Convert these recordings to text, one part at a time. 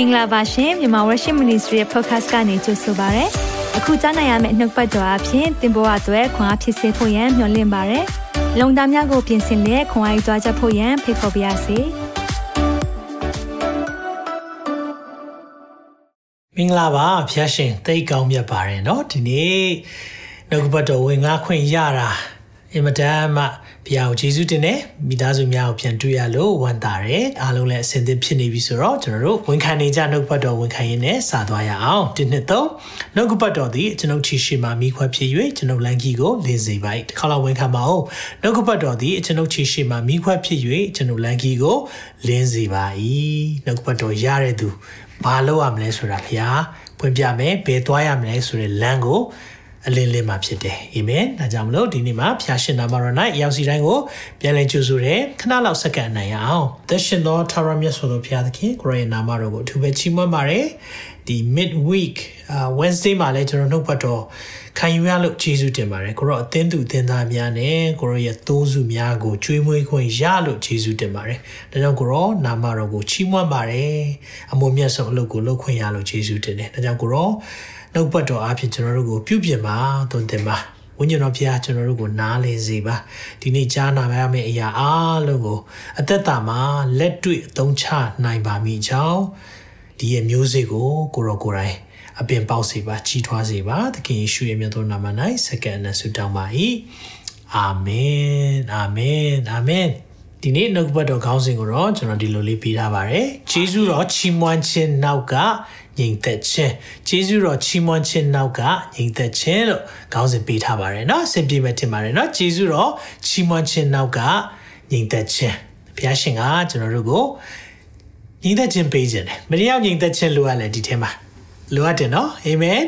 င်္ဂလာပါရှင်မြန်မာ Worship Ministry ရဲ့ podcast ကနေကြိုဆိုပါရစေ။အခုကြားနိုင်ရမယ့်နှုတ်ပတ်တော်အဖြစ်သင်ပေါ်အပ်ွယ်ခွန်အားဖြစ်စေဖို့ယံမျှဝင့်ပါရစေ။လုံတာများကိုပြင်ဆင်လက်ခွန်အားယူကြားချက်ဖို့ယံဖိတ်ခေါ်ပါရစေ။မင်္ဂလာပါဖျားရှင်သိကောင်းမြတ်ပါတယ်เนาะဒီနေ့နှုတ်ပတ်တော်ဝင်ငါခွင့်ရတာအင်မတန်မှ ဘုရားကိုယေရှုတင်တယ်မိသားစုများကိုပြန်တွေ့ရလို့ဝမ်းသာတယ်အားလုံးလည်းအဆင်သင့်ဖြစ်နေပြီဆိုတော့ကျွန်တော်တို့ဝန်ခံနေကြနှုတ်ပတ်တော်ဝန်ခံရင်းနဲ့စသွားရအောင်ဒီနှစ်သုံးနှုတ်ပတ်တော်သည်ကျွန်ုပ်ချီရှိမှမိခွက်ဖြစ်၍ကျွန်ုပ်လန်ကြီးကိုလင်းစေပါ၏တစ်ခါလောက်ဝန်ခံပါဦးနှုတ်ပတ်တော်သည်ကျွန်ုပ်ချီရှိမှမိခွက်ဖြစ်၍ကျွန်ုပ်လန်ကြီးကိုလင်းစေပါ၏နှုတ်ပတ်တော်ရတဲ့သူဘာလုပ်ရမလဲဆိုတာဘုရားဖွင့်ပြမယ်ဘယ်သွားရမလဲဆိုတဲ့လမ်းကို အလင်းလင်းမှာဖြစ်တယ်အာမင်ဒါကြောင့်မလို့ဒီနေ့မှာဖျာရှင်နာမတော်၌ရောက်စီတိုင်းကိုပြန်လည်ကြိုဆိုတယ်ခဏလောက်စက္ကန့်နိုင်အောင်သက်ရှင်သောထာဝရမြတ်စွာသောဘုရားသခင်ကိုရဲ့နာမတော်ကိုအထူးပဲချီးမွမ်းပါတယ်ဒီ mid week uh Wednesday မှာလည်းကျွန်တော်နှုတ်ပတ်တော်ခံယူရလို့ယေရှုတင်ပါတယ်ကိုရောအသင်းသူအသင်းသားများနဲ့ကိုရောရဲ့သိုးစုများကိုကျွေးမွေးခွင့်ရလို့ယေရှုတင်ပါတယ်ဒါကြောင့်ကိုရောနာမတော်ကိုချီးမွမ်းပါတယ်အမွန်မြတ်ဆုံးအလုပ်ကိုလုပ်ခွင့်ရလို့ယေရှုတင်တယ်ဒါကြောင့်ကိုရော နှုတ်ပတ်တော်အဖြစ်ကျွန်တော်တို့ကိုပြုပြင်ပါသွန်သင်ပါဝိညာဉ်တော်ဖျားကျွန်တော်တို့ကိုနားလည်စေပါဒီနေ့ကြားနာရမယ့်အရာအားလုံးကိုအသက်တာမှာလက်တွေ့အသုံးချနိုင်ပါမိကြောင်းဒီရဲ့မျိုးစေ့ကိုကိုရောကိုယ်တိုင်အပင်ပေါက်စေပါကြီးထွားစေပါသခင်ယေရှုရဲ့မြတ်သောနာမ၌စက္ကန့်နဲ့ဆုတောင်းပါ၏အာမင်အာမင်အာမင်ဒီနေ့နှုတ်ပတ်တော်ခေါင်းစဉ်ကိုတော့ကျွန်တော်ဒီလိုလေးပေးထားပါတယ်။ဂျေဇုတော်ချီးမွမ်းခြင်းနောက်က ငြိမ်သက်ခြင်းဂျေဇုတော်ချီးမွမ်းခြင်းနောက်ကငြိမ်သက်ခြင်းလို့ခေါင်းစဉ်ပေးထားပါတယ်เนาะအဆင်ပြေမယ်ထင်ပါတယ်เนาะဂျေဇုတော်ချီးမွမ်းခြင်းနောက်ကငြိမ်သက်ခြင်းဘုရားရှင်ကကျွန်တော်တို့ကိုငြိမ်သက်ခြင်းပေးခြင်းတယ်မတရားငြိမ်သက်ခြင်းလိုအပ်လဲဒီထဲမှာလိုအပ်တယ်เนาะအာမင်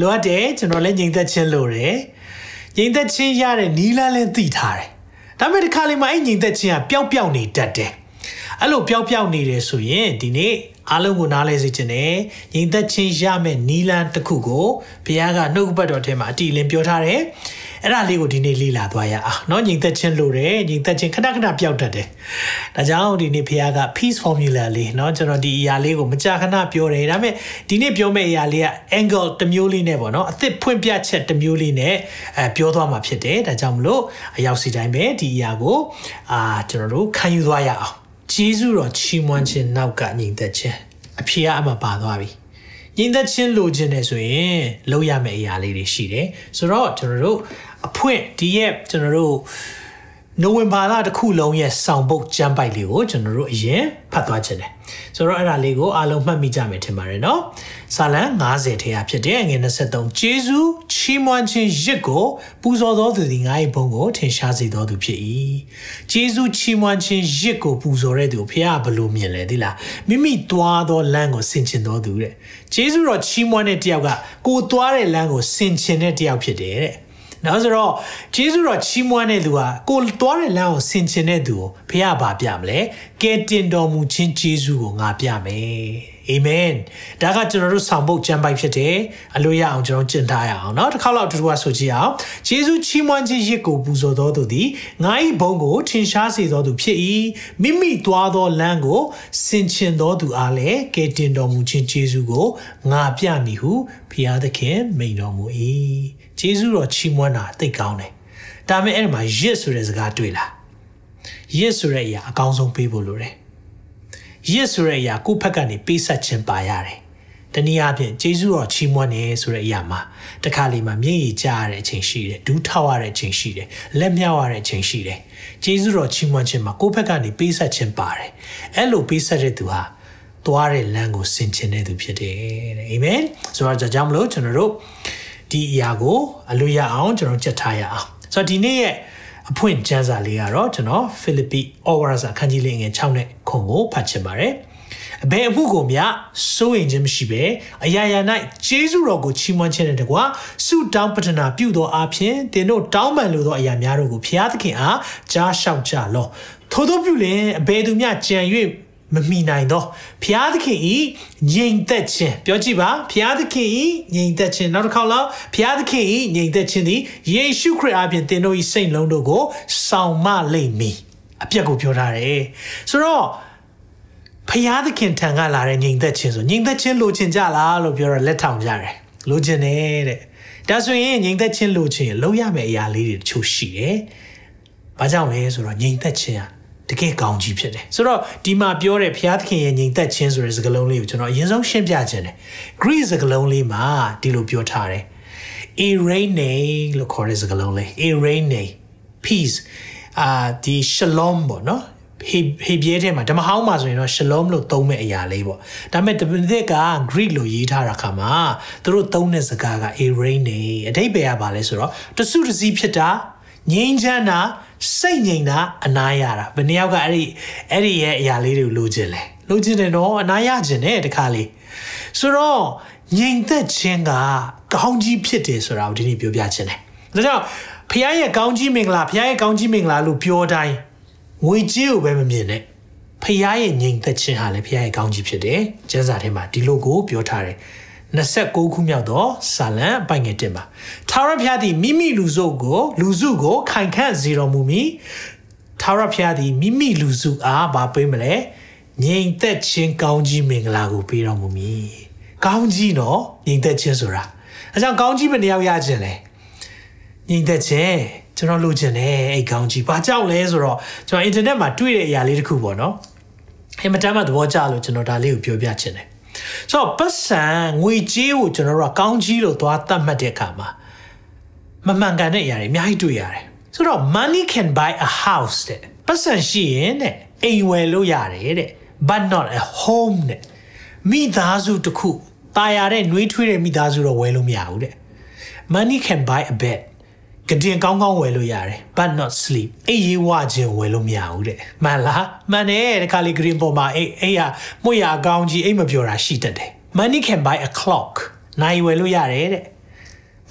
လိုအပ်တယ်ကျွန်တော်လည်းငြိမ်သက်ခြင်းလိုတယ်ငြိမ်သက်ခြင်းရတဲ့နီလာလည်းသိထားတယ်ဒါပေမဲ့ဒီခါလေးမှာအဲ့ညီသက်ချင်းကပျောက်ပျောက်နေတတ်တယ်အဲ့လိုပျောက်ပျောက်နေတယ်ဆိုရင်ဒီနေ့ အားလုံးကိုနားလဲစေချင်တယ်ညီသက်ချင်းရမယ့်နီလန်တစ်ခုကိုဘုရားကနှုတ်ပတ်တော်ထဲမှာအတီလင်းပြောထားတယ်အဲ့ဒါလေးကိုဒီနေ့လေ့လာသွားရအောင်เนาะညီသက်ချင်းလို့တယ်ညီသက်ချင်းခဏခဏပျောက်တတ်တယ်ဒါကြောင့်ဒီနေ့ဘုရားက peace formula လေးเนาะကျွန်တော်ဒီအရာလေးကိုမကြာခဏပြောတယ်ဒါပေမဲ့ဒီနေ့ပြောမယ့်အရာလေးက angle တစ်မျိုးလေးနဲ့ပေါ့เนาะအသစ်ဖွင့်ပြချက်တစ်မျိုးလေးနဲ့အဲပြောသွားမှာဖြစ်တယ်ဒါကြောင့်မလို့အရောက်စီတိုင်းပဲဒီအရာကိုအာကျွန်တော်တို့ခံယူသွားရအောင် ဂျေဇုတော်ချီးမွမ်းခြင်းနောက်ကညီသက်ခြင်းအဖြေကအမှပါသွားပြီညီသက်ချင်းလိုချင်တယ်ဆိုရင်လုပ်ရမယ့်အရာလေးတွေရှိတယ်ဆိုတော့ကျွန်တော်တို့အဖွင့်ဒီရဲ့ကျွန်တော်တို့နိုဝင်ဘာလတစ်ခုလုံးရဲ့စောင်ပုတ်ကျမ်းပိုက်လေးကိုကျွန်တော်တို့အရင်ဖတ်သွားခြင်းတယ်ဆိုတော့အဲ့ဒါလေးကိုအားလုံးမှတ်မိကြမယ်ထင်ပါတယ်နော် စာလံ90ထဲကဖြစ်တဲ့ငွေ23ဂျေဇုချီးမွမ်းခြင်းရစ်ကိုပူဇော်တော်သူသည်ငါ၏ဘုန်းကိုထင်ရှားစေတော်သူဖြစ်၏ဂျေဇုချီးမွမ်းခြင်းရစ်ကိုပူဇော်တဲ့သူဖခင်ကဘလို့မြင်လဲသိလားမိမိသွားသောလမ်းကိုဆင်ခြင်တော်သူတဲ့ဂျေဇုတော်ချီးမွမ်းတဲ့တယောက်ကကိုသွားတဲ့လမ်းကိုဆင်ခြင်တဲ့တယောက်ဖြစ်တယ်တဲ့နော်ဆိုတော့ဂျေဇုတော်ချီးမွမ်းတဲ့သူကကိုသွားတဲ့လမ်းကိုဆင်ခြင်တဲ့သူကိုဖခင်ကဘာပြမလဲကဲတင်တော်မူခြင်းဂျေဇုကိုငါပြမယ် အာမင်ဒါကကျွန်တော်တို့ဆောင်ပုတ်ကျမ်းပိုက်ဖြစ်တယ်အလိုရအောင်ကျွန်တော်ကျင့်ထားရအောင်เนาะတစ်ခါလောက်တူတူကဆိုကြည့်အောင်ဂျေဇုချီးမွမ်းခြင်းရစ်ကိုပူဇော်တော်သူသည်ငါ၏ဘုန်းကိုထင်ရှားစေတော်သူဖြစ်၏မိမိသွားသောလမ်းကိုဆင်ခြင်တော်သူအားလည်းကဲတင်တော်မူခြင်းဂျေဇုကိုငါပြမည်ဟုဖျားသခင်မိန်တော်မူ၏ဂျေဇုတော်ချီးမွမ်းတာသိကောင်းတယ်ဒါပေမဲ့အဲ့ဒီမှာရစ်ဆိုတဲ့စကားတွေ့လားရစ်ဆိုတဲ့အရာအကောင်းဆုံးပေးဖို့လိုတယ် ရစ်ဆိုတဲ့အရာကိုယ့်ဘက်ကနေပေးဆက်ခြင်းပါရတယ်။တနည်းအားဖြင့်ဂျေဇုတော်ချီးမွမ်းနေဆိုတဲ့အရာမှာတခါလေမှာမျက်ရည်ကျရတဲ့အချိန်ရှိတယ်ဒူးထောက်ရတဲ့အချိန်ရှိတယ်လက်မြောက်ရတဲ့အချိန်ရှိတယ်ဂျေဇုတော်ချီးမွမ်းခြင်းမှာကိုယ့်ဘက်ကနေပေးဆက်ခြင်းပါတယ်။အဲ့လိုပေးဆက်တဲ့သူဟာသွားတဲ့လမ်းကိုဆင်ခြင်တဲ့သူဖြစ်တယ်တဲ့အာမင်ဆိုတော့ကြောင့်မလို့ကျွန်တော်တို့ဒီအရာကိုအလို့ရအောင်ကျွန်တော်ကြက်ထားရအောင်ဆိုတော့ဒီနေ့ရဲ့ အဖွင့်ကျမ်းစာလေးကတော့ကျွန်တော်ဖိလိပ္ပိဩဝါဒစာခန်းကြီးလေးငယ်6နဲ့ခုံကိုဖတ်ချင်ပါတယ်အဘယ်အမှုကိုမျှစိုးရင်ခြင်းမရှိပဲအရာရာ၌ဂျေဇုတော်ကိုချီးမွမ်းခြင်းနဲ့တကွာဆုတောင်းပတနာပြုသောအဖြစ်သင်တို့တောင်းပန်လိုသောအရာများတို့ကိုဖျားသခင်အားကြားလျှောက်ကြလောထို့သောပြုလင်အဘယ်သူမျှကြံ၍ မမိနိုင်တော့ဖျားသခင်ဤငြိမ်သက်ခြင်းပြောကြည့်ပါဖျားသခင်ဤငြိမ်သက်ခြင်းနောက်တစ်ခေါက်လောက်ဖျားသခင်ဤငြိမ်သက်ခြင်းသည်ယေရှုခရစ်အပြင်သင်တို့ဤစိတ်လုံးတို့ကိုဆောင်မလိမ့်မည်အပြက်ကိုပြောထားတယ်ဆိုတော့ဖျားသခင်ထံကလာတဲ့ညီသက်ချင်းဆိုညီသက်ချင်းလိုချင်ကြလားလို့ပြောတော့လက်ထောင်ကြတယ်လိုချင်တယ်တဲ့ဒါဆိုရင်ညီသက်ချင်းလိုချင်လုံးရမယ့်အရာလေးတွေတချို့ရှိတယ်။ဘာကြောင့်လဲဆိုတော့ညီသက်ချင်းက တကယ်ကောင်းကြီးဖြစ်တယ်ဆိုတော့ဒီမှာပြောတဲ့ဘုရားသခင်ရဲ့ညီသက်ချင်းဆိုတဲ့စကားလုံးလေးကိုကျွန်တော်အရင်ဆုံးရှင်းပြခြင်းတယ် Greek စကားလုံးလေးမှာဒီလိုပြောထားတယ် Irene လို့ခေါ်တဲ့စကားလုံးလေး Irene peace အာဒီ shalom ပေါ့နော်ဟေဟေပြဲထဲမှာဓမ္မဟောင်းမှာဆိုရင်တော့ shalom လို့သုံးမဲ့အရာလေးပေါ့ဒါပေမဲ့တပည့်က Greek လို့ရေးထားတာခါမှာသူတို့သုံးတဲ့စကားက irene အဓိပ္ပာယ်ကဘာလဲဆိုတော့တစုတစည်းဖြစ်တာငြိမ်းချမ်းတာ စိတ်ငြိမ်တာအနာရတာဘယ်နှယောက်ကအဲ့ဒီအဲ့ဒီရဲ့အရာလေးတွေကိုလိုချင်လဲလိုချင်တယ်တော့အနာရချင်တယ်တခါလေးဆိုတော့ငြိမ်သက်ခြင်းကကောင်းကြီးဖြစ်တယ်ဆိုတာကိုဒီနေ့ပြောပြချင်တယ်ဒါကြောင့်ဖခင်ရဲ့ကောင်းကြီးမင်္ဂလာဖခင်ရဲ့ကောင်းကြီးမင်္ဂလာလို့ပြောတိုင်းငွေကြေးကိုပဲမမြင်နဲ့ဖခင်ရဲ့ငြိမ်သက်ခြင်းဟာလည်းဖခင်ရဲ့ကောင်းကြီးဖြစ်တယ်ကျမ်းစာထဲမှာဒီလိုကိုပြောထားတယ် 29ခုမြောက်သောစာလံအပိုင်ငယ်တင်ပါထာဝရဘုရားသည်မိမိလူစုကို လူစုကို ခိုင်ခန့်စေတော်မူမီထာဝရဘုရားသည်မိမိလူစုအားဗာပေးမလဲငြိမ်သက်ခြင်းကောင်းကြီးမင်္ဂလာကိုပေးတော်မူမည်ကောင်းကြီးနော်ငြိမ်သက်ခြင်းဆိုတာအဲကြောင့်ကောင်းကြီးဘယ်နှယောက်ရခြင်းလဲငြိမ်သက်ခြင်းကျွန်တော်လိုချင်တယ်အဲ့ကောင်းကြီးဘာကြောက်လဲဆိုတော့ကျွန်တော်အင်တာနက်မှာတွေ့တဲ့အရာလေးတစ်ခုပေါ့နော်အင်မတန်မှသဘောကျလို့ကျွန်တော်ဒါလေးကိုပြောပြချင်တယ် ဆိုတော့ပတ်စံငွေကြေးကိုကျွန်တော်တို့ကကောင်းကြီးလို့သွားသတ်မှတ်တဲ့အခါမှာမမှန်ကန်တဲ့အရာတွေအများကြီးတွေ့ရတယ်ဆိုတော့ money can buy a house တဲ့ပတ်စံရှိရင်တဲ့အိမ်ဝယ်လို့ရတယ်တဲ့ but not a home တဲ့မိသားစုတစ်ခုตายရတဲ့နှွေးထွေးတဲ့မိသားစုတော့ဝယ်လို့မရဘူးတဲ့ money can buy a bed ကတင်ကောင်းကောင်းဝယ်လို့ရတယ် but not sleep အိပ်ရေးဝခြင်းဝယ်လို့မရဘူးတဲ့မှန်လားမှန်တယ်တခါလေ green ပေါ်မှာအိပ်အိပ်ရမှုရအကောင်းကြီးအိပ်မပြောတာရှိတတ်တယ် money can buy a clock နိုင်ဝယ်လို့ရတယ်တဲ့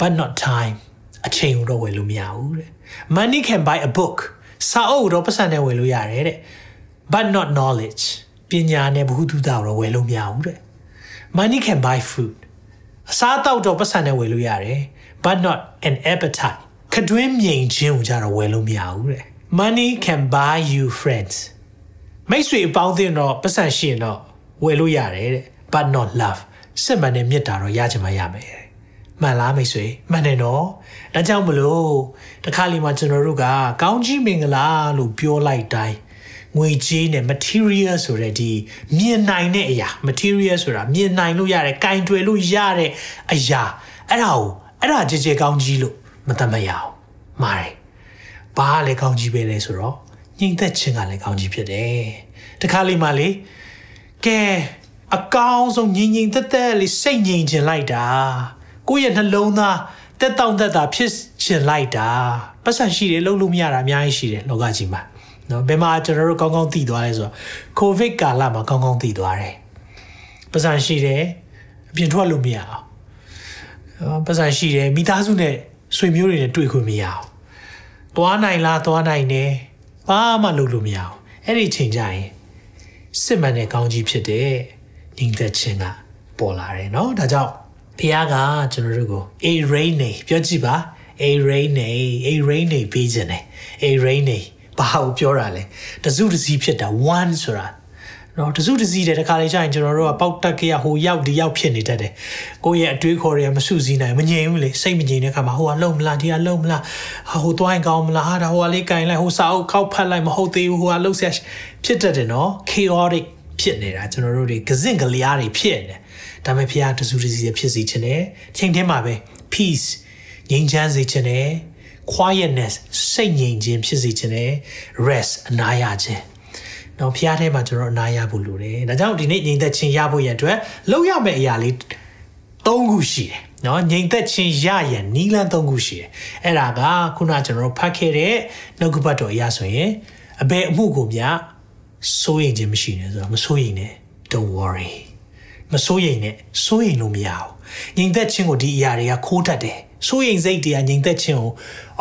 but not time အချိန်ကိုတော့ဝယ်လို့မရဘူးတဲ့ money can buy a book စာအုပ်တော့ပတ်စံနဲ့ဝယ်လို့ရတယ်တဲ့ but not knowledge ပညာနဲ့ဘ ഹു တုတာတော့ဝယ်လို့မရဘူးတဲ့ money can buy food အစားအသောက်တော့ပတ်စံနဲ့ဝယ်လို့ရတယ် but not an appetite ခတွင်းမြိန်ခြင်းကိုကြတော့ဝယ်လို့မရဘူးတဲ့ money can buy you friends မိတ်ဆွေအပေါင်းအသင်းတော့ပတ်စံရှိရင်တော့ဝယ်လို့ရတယ်တဲ့ but not love စစ်မှန်တဲ့မေတ္တာတော့ရချင်မှရမယ်တဲ့မှန်လားမိတ်ဆွေမှန်တယ်နော်ဒါကြောင့်မလို့တခါလီမှာကျွန်တော်တို့ကကောင်းကြီးမင်္ဂလာလို့ပြောလိုက်တိုင်းငွေကြေးနဲ့ material ဆိုတဲ့ဒီမြင်နိုင်တဲ့အရာ material ဆိုတာမြင်နိုင်လို့ရတဲ့ကင်တွယ်လို့ရတဲ့အရာအဲ့ဒါကိုအဲ့ဒါကြည်ကြဲကောင်းကြီးလို့ မတတ်မရအောင်မာတယ်ဘာလဲကောင်းကြီးပဲလဲဆိုတော့ညင်သက်ခြင်းကလည်းကောင်းကြီးဖြစ်တယ်တခါလေးမှလေကဲအကောင်းဆုံးညင်ညင်သက်သက်လေးစိတ်ငြိမ်ခြင်းလိုက်တာကိုယ့်ရဲ့နှလုံးသားတက်တောင့်တက်တာဖြစ်ခြင်းလိုက်တာပတ်စံရှိတယ်လုံးလို့မရတာအများကြီးရှိတယ်လောကကြီးမှာနော်ဘယ်မှာကျွန်တော်တို့ကောင်းကောင်းသိသွားလဲဆိုတော့ကိုဗစ်ကာလမှာကောင်းကောင်းသိသွားတယ်ပတ်စံရှိတယ်အပြင်ထွက်လို့မရအောင်ပတ်စံရှိတယ်မိသားစုနဲ့ ဆွေမျိုးတွေနဲ့တွေ့ခွင့်မရအောင်။သွားနိုင်လားသွားနိုင်တယ်။ဘာမှလုပ်လို့မရအောင်။အဲ့ဒီချိန်ကျရင်စစ်မှန်တဲ့ကောင်းကြီးဖြစ်တဲ့ညီသက်ချင်းကပေါ်လာတယ်နော်။ဒါကြောင့်ဖခင်ကကျွန်တော်တို့ကို a rain နေပြောကြည့်ပါ a rain နေ a rain နေပေးခြင်းနဲ့ a rain နေဘာကိုပြောတာလဲတစုတစည်းဖြစ်တာ one ဆိုတာ နော်တစုတစည်းတဲ့တခါလေကျရင်ကျွန်တော်တို့ကပေါက်တက်ကြရဟိုရောက်ဒီရောက်ဖြစ်နေတတ်တယ်ကိုယ့်ရဲ့အတွေးခေါ်တွေကမစုစည်းနိုင်မငြိမ်ဘူးလေစိတ်မငြိမ်တဲ့ခါမှာဟိုကလုံမလားဒီကလုံမလားဟာဟိုသွားရင်ကောင်းမလားဟာဒါဟိုကလေးကင်လိုက်ဟိုစာအုပ်ခောက်ဖတ်လိုက်မဟုတ်သေးဘူးဟိုကလှုပ်ဆက်ဖြစ်တတ်တယ်နော် chaotic ဖြစ်နေတာကျွန်တော်တို့တွေကစင့်ကလျားတွေဖြစ်နေတယ်ဒါပေမဲ့ဖခင်တစုတစည်းဖြစ်စီခြင်းနဲ့ချိန်ထဲမှာပဲ peace ငြိမ်းချမ်းစေခြင်းနဲ့ quietness စိတ်ငြိမ်ခြင်းဖြစ်စေခြင်းနဲ့ rest အနာရခြင်း တော့ဖျားထဲမှာကျွန်တော်အနာရဖို့လိုတယ်။ဒါကြောင့်ဒီနေ့ငြိမ်သက်ခြင်းရဖို့ရန်အတွက်လုပ်ရမယ့်အရာလေး၃ခုရှိတယ်။နော်ငြိမ်သက်ခြင်းရရန်နီးလန်း၃ခုရှိတယ်။အဲ့ဒါကခုနကျွန်တော်ဖတ်ခဲ့တဲ့နှုတ်ကပတ်တော်အရာဆိုရင်အဘယ်အမှုကိုမြစိုးရိမ်ခြင်းမရှိနဲ့ဆိုတော့မစိုးရိမ်နဲ့ don't worry မစိုးရိမ်နဲ့စိုးရိမ်လို့မရဘူး။ငြိမ်သက်ခြင်းကိုဒီအရာတွေကခိုးတတ်တယ်။ စိုးရိမ်စိတ်တွေကငြိမ်သက်ခြင်းကို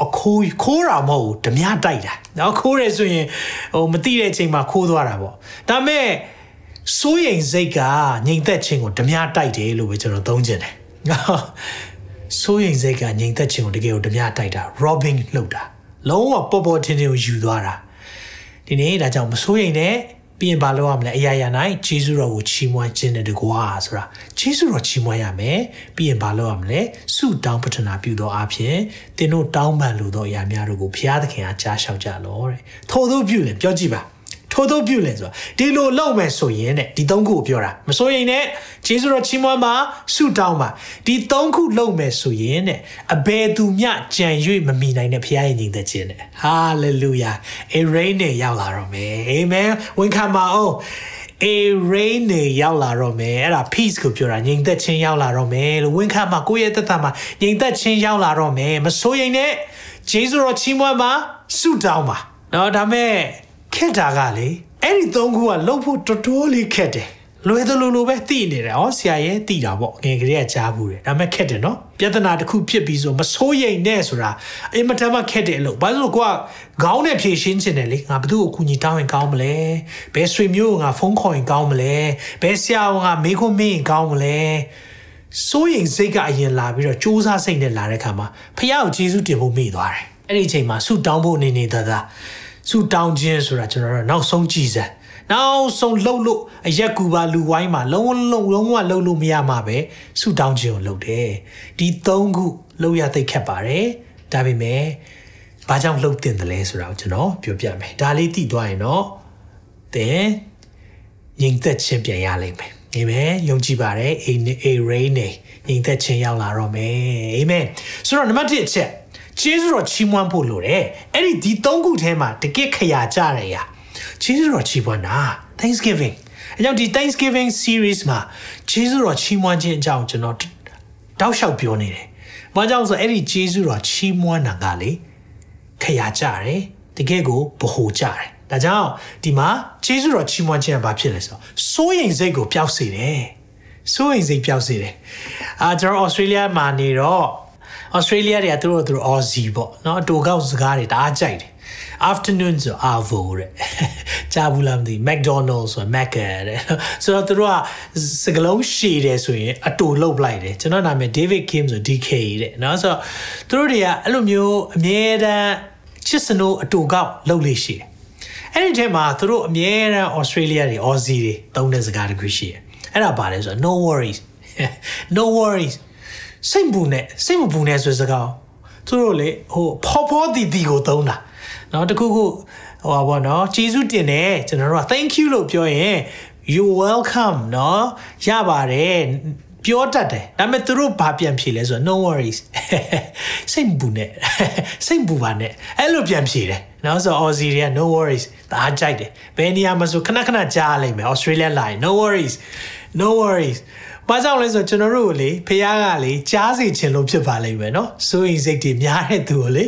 အခိုးခိုးတာမဟုတ်ဘူးဓမြတိုက်တာနော်ခိုးတယ်ဆိုရင်ဟိုမတိတဲ့အချိန်မှာခိုးသွားတာပေါ့ဒါမဲ့စိုးရိမ်စိတ်ကငြိမ်သက်ခြင်းကိုဓမြတိုက်တယ်လို့ပဲကျွန်တော်သုံးချင်တယ်စိုးရိမ်စိတ်ကငြိမ်သက်ခြင်းကိုတကယ်ကိုဓမြတိုက်တာ robbing လုပ်တာလုံးဝပေါ်ပေါ်ထင်ထင်ကိုယူသွားတာဒီနေ့ဒါကြောင့်မစိုးရိမ်နဲ့ ပြီးရင်ဘာလုပ်ရမလဲအရာရာ၌ဂျေဇုတော်ကိုချီးမွမ်းခြင်းနဲ့တကွာဆိုတာဂျေဇုတော်ချီးမွမ်းရမယ်ပြီးရင်ဘာလုပ်ရမလဲဆုတောင်းပတနာပြုသောအဖြစ်သင်တို့တောင်းပန်လိုသောအရာများတို့ကိုဘုရားသခင်အားကြားလျှောက်ကြလောတဲ့ထို့သောပြုလင်ပြောကြည့်ပါ ထိုသို့ပြုလင်ဆိုတာဒီလိုလုပ်မယ်ဆိုရင်တဲ့ဒီ၃ခုကိုပြောတာမစိုးရင်နဲ့ဂျေဇုတော်ချီးမွမ်းပါဆုတောင်းပါဒီ၃ခုလုပ်မယ်ဆိုရင်တဲ့အဘယ်သူမျှကြံ၍မမိနိုင်တဲ့ဖခင်ရဲ့ညီသက်ခြင်းတဲ့ဟာလေလုယာအရိနေရောက်လာတော့မယ်အာမင်ဝန်ခံပါအောင်အရေးနေရောက်လာတော့မယ်အဲ့ဒါ peace ကိုပြောတာငြိမ်သက်ခြင်းရောက်လာတော့မယ်လို့ဝန်ခံမှာကိုယ့်ရဲ့သက်သာမှာငြိမ်သက်ခြင်းရောက်လာတော့မယ်မစိုးရိမ်နဲ့ဂျေဇုတော်ချီးမွမ်းပါဆုတောင်းပါနော်ဒါမဲ့ ခက်တာကလေအဲ့ဒီသုံးခုကလှုပ်ဖို့တော်တော်လေးခက်တယ်လွယ်သလိုလိုပဲသိနေတယ်။ဩဆရာရဲ့သိတာပေါ့။ငယ်ကလေးကကြားဘူးတယ်။ဒါပေမဲ့ခက်တယ်နော်။ပြဿနာတစ်ခုဖြစ်ပြီးဆိုမစိုးရိမ်နဲ့ဆိုတာအင်မတန်မှခက်တယ်လို့။ဘာလို့ကိုကခေါင်းနဲ့ဖြည့်ရှင်းချင်တယ်လေ။ငါဘသူ့ကိုကူညီတောင်းရင်ကောင်းမလဲ။ဘယ်ဆွေမျိုးကငါဖုန်းခေါ်ရင်ကောင်းမလဲ။ဘယ်ဆရာကမေးခွန်းမေးရင်ကောင်းမလဲ။စိုးရိမ်စိတ်ကအရင်လာပြီးတော့စူးစမ်းစိတ်နဲ့လာတဲ့ခါမှာဖះကိုကျေးဇူးတင်ဖို့မိသွားတယ်။အဲ့ဒီအချိန်မှာဆုတောင်းဖို့နေနေသားသား ဆုတောင်းခြင်းဆိုတာကျွန်တော်တို့နောက်ဆုံးကြည်စံ။နောက်ဆုံးလှုပ်လို့အရက်ကူပါလူဝိုင်းမှာလုံးလုံးလုံးဝလှုပ်လို့မရမှာပဲဆူတောင်းခြင်းကိုလှုပ်တယ်ဒီ၃ခုလှုပ်ရသိခက်ပါတယ်ဒါပေမဲ့ဘာကြောင့်လှုပ်တင်တယ်လဲဆိုတာကိုကျွန်တော်ပြောပြမယ်ဒါလေးသိသွားရင်တော့သင်ငြိမ်သက်ခြင်းပြန်ရလိမ့်မယ်အာမင်ယုံကြည်ပါတယ်အေးအေးရိနေငြိမ်သက်ခြင်းရောက်လာတော့မယ်အာမင်ဆိုတော့နံပါတ်1အချက် ကျေးဇူးတော်ချီးမွမ်းဖို့လိုတယ်အဲ့ဒီဒီ၃ခုထဲမှာတကယ့်ခရာကြတယ်ရာဂျေဇုတော်ချီးမွမ်းတာ Thanksgiving အကြောင်းဒီ Thanksgiving series မှာဂျေဇုတော်ချီးမွမ်းခြင်းအကြောင်းကျွန်တော်တောက်လျှောက်ပြောနေတယ်။ဘာကြောင့်ဆိုအဲ့ဒီဂျေဇုတော်ချီးမွမ်းတာကလေခရကြတယ်တကယ်ကိုဗဟိုကြတယ်။ဒါကြောင့်ဒီမှာဂျေဇုတော်ချီးမွမ်းခြင်းကဘာဖြစ်လဲဆိုတော့စိုးရိမ်စိတ်ကိုပျောက်စေတယ်။စိုးရိမ်စိတ်ပျောက်စေတယ်။အာကျွန်တော်ဩစတြေးလျမှာနေတော့ ဩစတြေးလျတွေကသူတို့သူတို့ Aussie ပေါ့နော်အတူကောက်စကားတွေတအားကြိုက်တယ် afternoon ဆို avo တဲ့ကြားဘူးလားမသိ McDonald's ဆို Macca တဲ့ဆိုတော့သူတို့ကစကလုံးရှည်တယ်ဆိုရင်အတူလောက်လိုက်တယ်ကျွန်တော်နာမည် David Kim ဆို DK တဲ့နော်ဆိုတော့သူတို့တွေကအဲ့လိုမျိုးအမြဲတမ်းချစ်စနိုးအတူကောက်လောက်လေးရှိတယ်အဲ့ဒီထဲမှာသူတို့အမြဲတမ်း Australia တွေ Aussie တွေသုံးတဲ့စကားတစ်ခုရှိတယ်အဲ့ဒါပါလဲဆိုတော့ no worries no worries စိတ်ပူနဲ့စိတ်မပူနဲ့ဆိုစကားသူတို့လေဟိုဖော်ဖော်တီတီကိုသုံးတာနော်တခုခုဟိုပါဘောနော်ကျေးဇူးတင်တယ်ကျွန်တော်တို့က thank you လို့ပြောရင် you welcome နော်ရပါတယ်ပြောတတ်တယ်ဒါပေမဲ့သူတို့ဘာပြန်ဖြေလဲဆိုတော့ no worries စိတ်ဘူးနဲ့စိတ်ဘူးပါနဲ့အဲ့လိုပြန်ဖြေတယ်နော်ဆိုတော့ Aussie တွေက no worries ဒါကြိုက်တယ်ဘယ်နေရာမှာဆိုခဏခဏကြားလိုက်မယ် Australia လာရင် no worries no worries ဘာကြောင့်လဲဆိုတော့ကျွန်တော်တို့ကိုလေဖះကလေကြားစီခြင်းလို့ဖြစ်ပါလိမ့်မယ်နော်စိုးရင်စိတ်တွေများတဲ့သူကိုလေ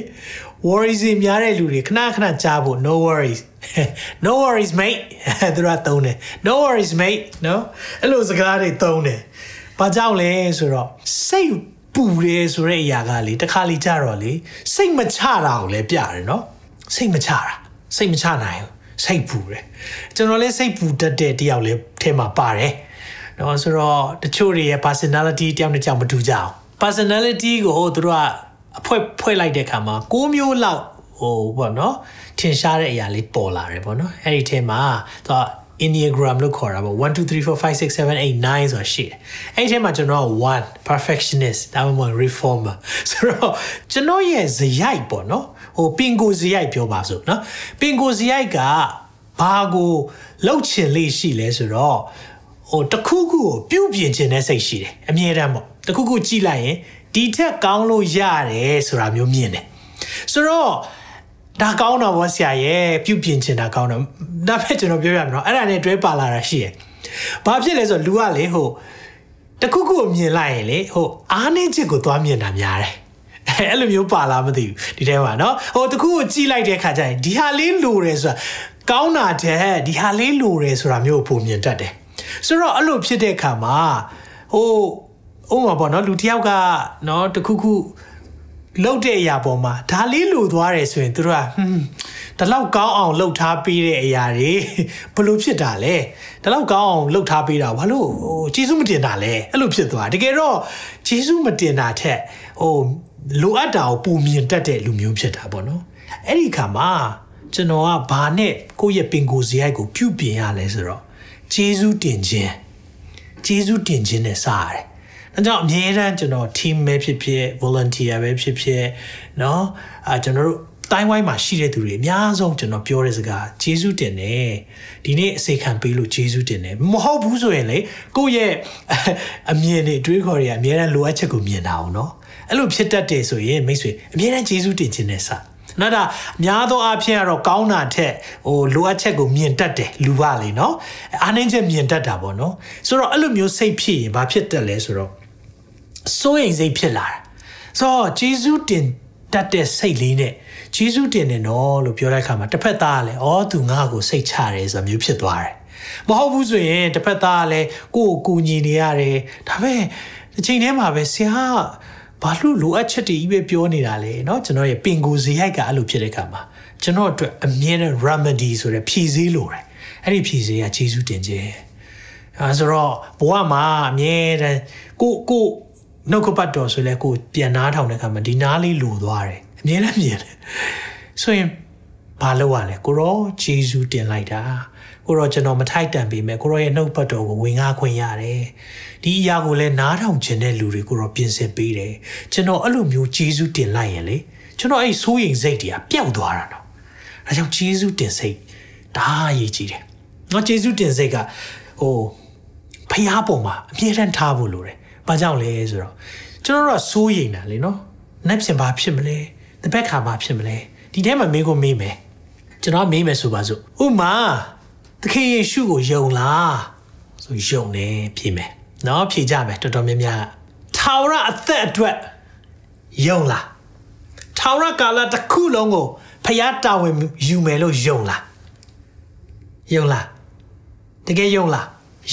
worries တွေများတဲ့လူတွေခဏခဏကြားဖို့ no worries no worries mate သူကသုံးတယ် no worries mate နော်အဲ့လိုစကားတွေသုံးတယ်ဘာကြောင့်လဲဆိုတော့စိတ်ပူတယ်ဆိုတဲ့အရာကလေတခါလေကြတော့လေစိတ်မချတာကိုလည်းပြတယ်နော်စိတ်မချတာစိတ်မချနိုင်ဘူးစိတ်ပူတယ်ကျွန်တော်လည်းစိတ်ပူတတ်တဲ့တယောက်လည်းထဲမှာပါတယ် နော်ဆိုတော့တချို့တွေရဲ့ personality တယောက်နဲ့တယောက်မတူကြအောင် personality ကိုဟိုသူတို့ကအဖွဲဖွဲလိုက်တဲ့ခါမှာ၉မျိုးလောက်ဟိုပေါ့နော်ထင်ရှားတဲ့အရာလေးပေါ်လာတယ်ပေါ့နော်အဲ့ဒီထဲမှာသူက Enneagram လို့ခေါ်တာပေါ့1 2 3 4 5 6 7 8 9ဆိုတာရှိတယ်အဲ့ဒီထဲမှာကျွန်တော်က1 perfectionist ဒါမှမဟုတ် reformer ဆိုတော့ကျွန်တော်ရဲ့ဇယိုက်ပေါ့နော်ဟိုပင်ကိုဇယိုက်ပြောပါစို့နော်ပင်ကိုဇယိုက်ကဘာကိုလှုပ်ချင်လေးရှိလဲဆိုတော့ ဟိုတခုခုကိုပြုတ်ပြင်ခြင်းတဲ့စိတ်ရှိတယ်အမြဲတမ်းပေါ့တခုခုကြည့်လိုက်ရင်ဒီထက်ကောင်းလို့ရတယ်ဆိုတာမျိုးမြင်တယ်ဆိုတော့ဒါကောင်းတော့ဗောဆရာရဲ့ပြုပြင်ချင်တာကောင်းတော့ဒါပဲကျွန်တော်ပြောရမယ်နော်အဲ့ဒါနဲ့တွဲပါလာတာရှိရယ်ဘာဖြစ်လဲဆိုတော့လူကလေဟိုတခုခုကိုမြင်လိုက်ရင်လေဟိုအားနေချက်ကိုသွားမြင်တာများတယ်အဲ့လိုမျိုးပါလာမသိဘူးဒီထဲမှာเนาะဟိုတခုကိုကြည့်လိုက်တဲ့ခါကျရင်ဒီဟာလေးလိုတယ်ဆိုတာကောင်းတာတဲ့ဒီဟာလေးလိုတယ်ဆိုတာမျိုးပုံမြင်တတ်တယ် ဆိုတော့အဲ့လိုဖြစ်တဲ့ခါမှာဟိုဥပမာပေါ့နော်လူတယောက်ကနော်တခုခုလှုပ်တဲ့အရာပေါ်မှာဒါလေးလိုသွားတယ်ဆိုရင်သူတို့ကဟွန်းဒီလောက်ကောင်းအောင်လှုပ်ထားပေးတဲ့အရာတွေဘလို့ဖြစ်တာလဲဒီလောက်ကောင်းအောင်လှုပ်ထားပေးတာဘာလို့ဟိုဂျေစုမတင်တာလဲအဲ့လိုဖြစ်သွားတကယ်တော့ဂျေစုမတင်တာထက်ဟိုလိုအပ်တာကိုပုံမြင်တတ်တဲ့လူမျိုးဖြစ်တာပေါ့နော်အဲ့ဒီခါမှာကျွန်တော်ကဘာနဲ့ကိုယ့်ရဲ့ပင်ကိုယ်စရိုက်ကိုပြုပြင်ရလဲဆိုတော့ ဂျေဇုတင်ခြင်းဂျေဇုတင်ခြင်းနဲ့စရတယ်။ဒါကြောင့်အမြဲတမ်းကျွန်တော် team ပဲဖြစ်ဖြစ် volunteer ပဲဖြစ်ဖြစ်เนาะအာကျွန်တော်တို့တိုင်းဝိုင်းမှာရှိတဲ့သူတွေအများဆုံးကျွန်တော်ပြောတဲ့စကားဂျေဇုတင်တယ်ဒီနေ့အစေခံပေးလို့ဂျေဇုတင်တယ်မဟုတ်ဘူးဆိုရင်လေကိုယ့်ရဲ့အမြင်တွေတွေးခေါ်တွေကအများအားလိုအပ်ချက်ကိုမြင်တာအောင်เนาะအဲ့လိုဖြစ်တတ်တယ်ဆိုရင်မိတ်ဆွေအများအားဂျေဇုတင်ခြင်းနဲ့စ နော်ဒါအများသောအားဖြင့်ကတော့ကောင်းတာထက်ဟိုလိုအပ်ချက်ကိုမြင်တတ်တယ်လူကလေနော်အားနည်းချက်မြင်တတ်တာပေါ့နော်ဆိုတော့အဲ့လိုမျိုးစိတ်ဖြစ်ရင်ဘာဖြစ်တတ်လဲဆိုတော့စိုးရိမ်စိတ်ဖြစ်လာတာဆိုတော့ဂျေဇုတင်တတ်တဲ့စိတ်လေးနဲ့ဂျေဇုတင်တယ်နော်လို့ပြောတဲ့အခါမှာတစ်ဖက်သားကလည်းအော်သူငါ့ကိုစိတ်ချတယ်ဆိုတာမျိုးဖြစ်သွားတယ်မဟုတ်ဘူးဆိုရင်တစ်ဖက်သားကလည်းကိုယ့်ကိုကိုညီနေရတယ်ဒါပေမဲ့အချိန်ထဲမှာပဲဆရာက ဘာလို့လိုအပ်ချက်တွေကြီးပဲပြောနေတာလဲเนาะကျွန်တော်ရဲ့ပင်ကိုယ်ဇေယိုက်ကအဲ့လိုဖြစ်တဲ့အခါမှာကျွန်တော်အတွက်အမြဲတမ်း remedy ဆိုတဲ့ဖြည့်ဆည်းလိုတယ်အဲ့ဒီဖြည့်ဆည်းကဂျေဇုတင်ခြင်းအဲဆိုတော့ဘဝမှာအမြဲတမ်းကိုကိုနှုတ်ကပတ်တော်ဆိုလဲကိုပြန်နားထောင်တဲ့အခါမှာဒီနားလေးလိုသွားတယ်အမြဲတမ်းမြင်တယ်ဆိုရင်ဘာလုပ်ရလဲကိုရောဂျေဇုတင်လိုက်တာ ကိုရောကျွန်တော်မထိုက်တန်ပေမဲ့ကိုရောရဲ့နှုတ်ပတ်တော်ကိုဝင်ငါခွင့်ရတယ်ဒီအရာကိုလည်းနားထောင်ခြင်းတဲ့လူတွေကိုရောပြင်ဆင်ပေးတယ်ကျွန်တော်အဲ့လိုမျိုးဂျေဇုတင်လိုက်ရင်လေကျွန်တော်အဲ့စိုးရိမ်စိတ်တွေကပျောက်သွားတာနော်ဒါကြောင့်ဂျေဇုတင်စိတ်ဒါအရေးကြီးတယ်နော်ဂျေဇုတင်စိတ်ကဟိုဖျားပုံမှာအမြဲတမ်းထားဖို့လိုတယ်ဘာကြောင့်လဲဆိုတော့ကျွန်တော်တို့ကစိုးရိမ်တာလေနော်နက်ဖြစ်ဘာဖြစ်မလဲတပတ်ခါဘာဖြစ်မလဲဒီထဲမှာမင်းကိုမေးမယ်ကျွန်တော်မေးမယ်ဆိုပါစို့ဥမာသ ခင်ယေရှုကိုယုံလားဆိုယုံတယ်ဖြေမယ်နော်ဖြေကြမယ်တော်တော်များများထာဝရအသက်အတွက်ယုံလားထာဝရကာလတစ်ခုလုံးကိုဖျားတာဝန်ယူမယ်လို့ယုံလားယုံလားတကယ်ယုံလား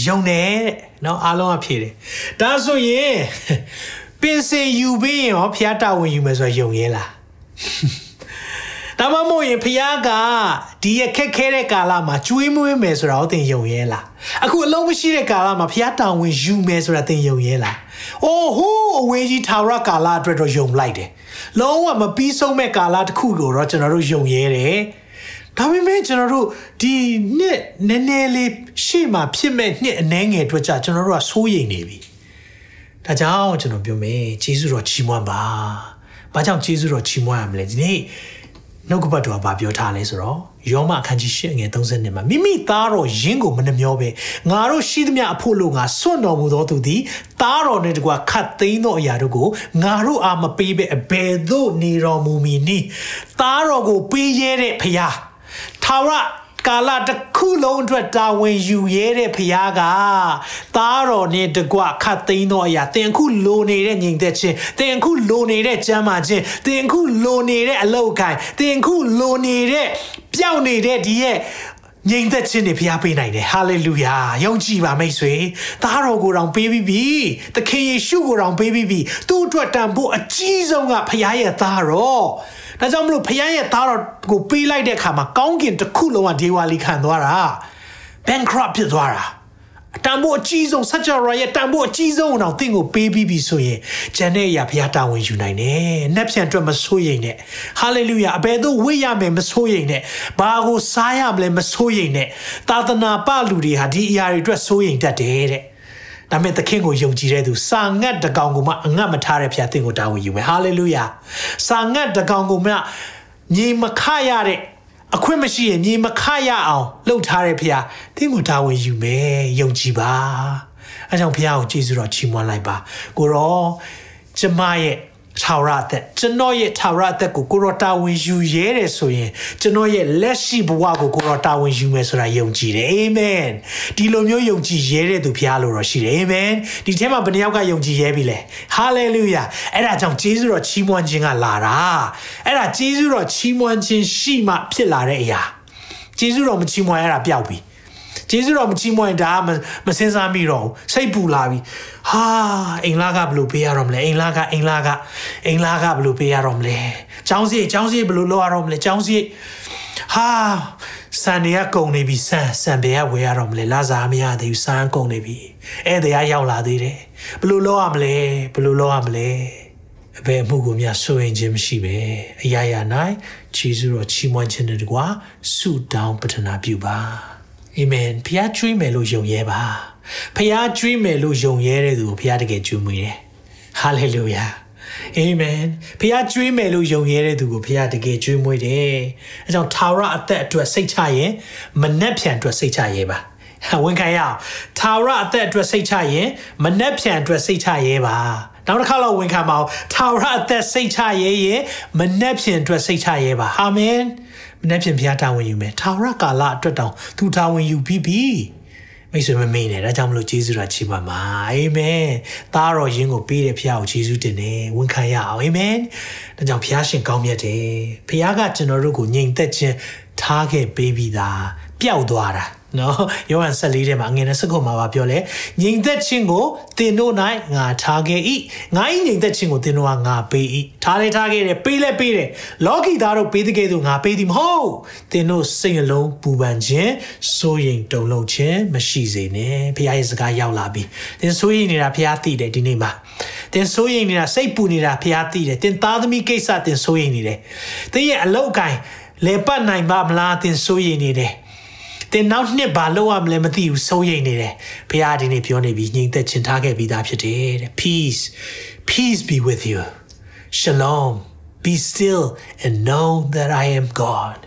ယုံတယ်တဲ့နော်အားလုံးကဖြေတယ်ဒါဆိုရင်ပင်စင်ယူပြီးရင်ရောဖျားတာဝန်ယူမယ်ဆိုတော့ယုံရဲလား ဒါမှမဟုတ်ရင်ဖျားကဒီရခက်ခဲတဲ့ကာလမှာကျွေးမွေးမယ်ဆိုတာကိုသင်ယုံရဲလားအခုအလုံးမရှိတဲ့ကာလမှာဖျားတာဝန်ယူမယ်ဆိုတာသင်ယုံရဲလားအိုးဟိုးအဝေးကြီးထာဝရကာလအတွက်တော့ယုံလိုက်တယ်လုံးဝမပြီးဆုံးမဲ့ကာလတစ်ခုကိုတော့ကျွန်တော်တို့ယုံရဲတယ်ဒါပေမဲ့ကျွန်တော်တို့ဒီနှစ်နည်းနည်းလေးရှေ့မှာဖြစ်မဲ့နှစ်အနှဲငယ်အတွက်ကြကျွန်တော်တို့ကစိုးရိမ်နေပြီဒါကြောင့်ကျွန်တော်ပြောမယ်ဂျေဇုတော်ချီးမွမ်းပါဘာကြောင့်ဂျေဇုတော်ချီးမွမ်းရမလဲဒီနေ့ နှုတ်ကပတ်တော်ကပြောထားလဲဆိုတော့ယောမအခန်းကြီး၈ငယ်30မှာမိမိသားတော်ယင်းကိုမနှမျောပဲငါတို့ရှိသမျှအဖို့လို့ငါစွန့်တော်မူသောသူသည်သားတော်နှင့်တကွာခတ်သိမ်းသောအရာတို့ကိုငါတို့အားမပေးပဲအဘယ်သို့နေတော်မူမည်နည်းသားတော်ကိုပေးရတဲ့ဖခင်ထာဝရ ကာလတစ်ခုလုံးအတွက်တာဝန်ယူရဲတဲ့ဖခင်ကသားတော်နဲ့တကွခတ်သိမ်းသောအရာတင်ခုလိုနေတဲ့ညီသက်ချင်းတင်ခုလိုနေတဲ့ကျမ်းမာခြင်းတင်ခုလိုနေတဲ့အလောက်ကိုင်တင်ခုလိုနေတဲ့ပျောက်နေတဲ့ဒီရဲ့ငြိမ်သက်ခြင်းတွေဖျားပေးနိုင်တယ်ဟာလေလုယာယုံကြည်ပါမိတ်ဆွေသားတော်ကိုယ်တော်ပေးပြီးပြီသခင်ယေရှုကိုယ်တော်ပေးပြီးပြီသူ့အတွက်တန်ဖို့အကြီးဆုံးကဖျားရဲ့သားတော် ဒါကြောင့်မလို့ဖခင်ရဲ့သားတော်ကိုပေးလိုက်တဲ့အခါမှာကောင်းကင်တစ်ခုလုံးကဒေဝါလီခံသွားတာ bankrupt ဖြစ်သွားတာတန်ဖို့အကြီးဆုံး such a royal တန်ဖို့အကြီးဆုံးအောင်တင့်ကိုပေးပြီးပြီဆိုရင်ဂျန်တဲ့အရာဘုရားတာဝန်ယူနိုင်တယ်။နှက်ပြန်အတွက်မဆိုးရိမ်နဲ့။ hallelujah အဘယ်သို့ဝိရမယ်မဆိုးရိမ်နဲ့။ဘာကိုစားရမလဲမဆိုးရိမ်နဲ့။သာသနာပလူတွေဟာဒီအရာတွေအတွက်ဆိုးရိမ်တတ်တယ်တဲ့။ ဒါမဲ့သခင်ကိုယုံကြည်တဲ့သူစာငတ်တကောင်ကိုမှအငတ်မထားတဲ့ဖခင်သင်ကိုတာဝန်ယူမယ်ဟာလေလုယာစာငတ်တကောင်ကိုမှညီမခရတဲ့အခွင့်မရှိရင်ညီမခရအောင်လှုပ်ထားတဲ့ဖခင်သင်ကိုတာဝန်ယူမယ်ယုံကြည်ပါအဲကြောင့်ဖခင်ကိုကျေးဇူးတော်ချီးမွမ်းလိုက်ပါကိုရောကျမရဲ့ ထာဝရအသက်ကျွန်တော်ရဲ့ထာဝရအသက်ကိုကိုရောတာဝန်ယူရဲတယ်ဆိုရင်ကျွန်တော်ရဲ့လက်ရှိဘဝကိုကိုရောတာဝန်ယူမယ်ဆိုတာယုံကြည်တယ်အာမင်ဒီလိုမျိုးယုံကြည်ရဲတဲ့သူဖရားလို့တော့ရှိတယ်အာမင်ဒီထဲမှာဘယ်နှယောက်ကယုံကြည်ရဲပြီလဲဟာလေလုယာအဲ့ဒါကြောင့်ဂျေဇုတော်ချီးမွမ်းခြင်းကလာတာအဲ့ဒါဂျေဇုတော်ချီးမွမ်းခြင်းရှိမှဖြစ်လာတဲ့အရာဂျေဇုတော်မချီးမွမ်းရတာပျောက်ပြီ ကျေးဇူးတော်မချီးမွမ်းရင်ဒါမမစင်စားမိတော့ဘူးစိတ်ပူလာပြီဟာအိမ်လာကဘယ်လိုပေးရတော့မလဲအိမ်လာကအိမ်လာကအိမ်လာကဘယ်လိုပေးရတော့မလဲចောင်းစီចောင်းစီဘယ်လိုလုပ်ရတော့မလဲចောင်းစီဟာစံတွေကကုန်နေပြီစံစံဘယ်ကဝယ်ရတော့မလဲလာစားမရသေးဘူးစံကုန်နေပြီဧည့်သည်ရောက်လာသေးတယ်ဘယ်လိုလုပ်ရမလဲဘယ်လိုလုပ်ရမလဲ ဘယ်မှုကိုများစိုးရင်ခြင်းမရှိပဲအရာရာ၌ခြေစွတော်ချီးမွမ်းခြင်းတကွာဆုတောင်းပတနာပြုပါ အာမင်ဖျားကျွေးမယ်လို့ယုံရဲပါဖျားကျွေးမယ်လို့ယုံရဲတဲ့သူကိုဖျားတကယ်ကျွေးမွေးတယ်ဟာလေလုယာအာမင်ဖခင်ကျွေးမယ်လို့ယုံရဲတဲ့သူကိုဖခင်တကယ်ကျွေးမွေးတယ်အဲကြောင့်ထာဝရအသက်အတွက်စိတ်ချရင်မနှက်ဖြန်အတွက်စိတ်ချရဲပါဝန်ခံရအောင်ထာဝရအသက်အတွက်စိတ်ချရင်မနှက်ဖြန်အတွက်စိတ်ချရဲပါနောက်တစ်ခါတော့ဝန်ခံပါအောင်ထာဝရအသက်စိတ်ချရဲရင်မနှက်ဖြန်အတွက်စိတ်ချရဲပါအာမင် မနှက်ဖြန်ဘုရားတာဝန်ယူမယ်ထာဝရကာလအတွက်တောင်သူတာဝန်ယူပြီးပြီမိတ်ဆွေမမေ့နဲ့ဒါကြောင့်မလို့ယေရှုတော်ချီးပါမှာအာမင်သားတော်ယင်းကိုပေးတဲ့ဖခင်ကိုယေရှုတင်တယ်ဝန်ခံရအောင်အာမင်ဒါကြောင့်ဖခင်ရှင်ကောင်းမြတ်တယ်ဖခင်ကကျွန်တော်တို့ကိုညင်သက်ခြင်းထားခဲ့ပေးပြီးသားပျောက်သွားတာ နော်ယောဟန်14ထဲမှာငွေနဲ့စကုတ်မှာပြောလဲငြိမ်သက်ခြင်းကိုသင်တို့၌ငါထားခဲ့၏ငါ၏ငြိမ်သက်ခြင်းကိုသင်တို့ကငါပေး၏ထားလဲထားခဲ့တယ်ပေးလဲပေးတယ်လောကီသားတို့ပေးတဲ့ကဲ့သို့ငါပေးသည်မဟုတ်သင်တို့စိတ်အလုံးပူပန်ခြင်းစိုးရိမ်တုန်လှုပ်ခြင်းမရှိစေနဲ့ဖခင်ရဲ့စကားရောက်လာပြီသင်စိုးရိမ်နေတာဖခင်သိတယ်ဒီနေ့မှာသင်စိုးရိမ်နေတာစိတ်ပူနေတာဖခင်သိတယ်သင်သားသမီးကိစ္စသင်စိုးရိမ်နေတယ်သင်ရဲ့အလောက်ကိုင်းလေပတ်နိုင်ပါမလားသင်စိုးရိမ်နေတယ် တင်နောက်နှစ်ဘာလုပ်ရမလဲမသိဘူးစိုးရိမ်နေတယ်ဘုရားဒီနေ့ပြောနေပြီညင်သက်ချင်ထားခဲ့ပြီးသားဖြစ်တယ်တဲ့ peace peace be with you shalom be still and know that i am god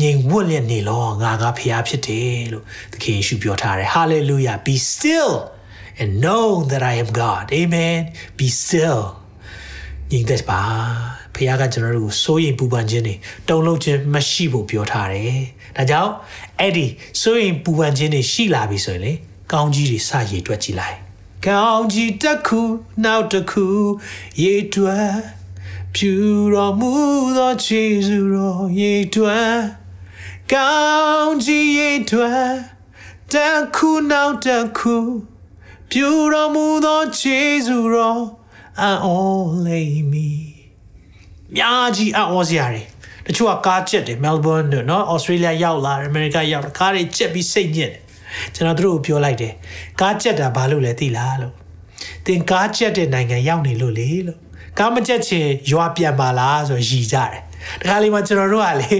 ငြိမ်ဝတ်လျက်နေလောငါကဖျားဖြစ်တယ်လို့သခင်ယေရှုပြောထားတယ် hallelujah be still and know that i am god amen be still ငြိမ်သက်ပါ ဖခင်ကကျွန်တော်တို့စိုးရိမ်ပူပန်ခြင်းတွေတုန်လှုပ်ခြင်းမရှိဖို့ပြောထားတယ်။ဒါကြောင့်အဲ့ဒီစိုးရိမ်ပူပန်ခြင်းတွေရှိလာပြီဆိုရင်လေကောင်းကြီးတွေစရည်တွက်ကြည့်လိုက်။ကောင်းကြီးတစ်ခုနောက်တစ်ခုရေတွက်ဖြူတော်မူသောခြေစွတော်ရေတွက်ကောင်းကြီးရေတွက်တစ်ခုနောက်တစ်ခုဖြူတော်မူသောခြေစွတော်အော်လေးမီ များကြီးအော်စရာတွေတချို့ကကားချက်တယ်မဲလ်ဘွန်းတို့နော်ဩစတြေးလျရောက်လာအမေရိကရောက်လာကားတွေချက်ပြီးစိတ်ညစ်တယ်ကျွန်တော်တို့ကိုပြောလိုက်တယ်ကားချက်တာဘာလို့လဲသိလားလို့သင်ကားချက်တဲ့နိုင်ငံရောက်နေလို့လေလို့ကားမချက်ချင်ရွာပြန်ပါလားဆိုရည်ကြတယ်တခါလေးမှကျွန်တော်တို့ကလေ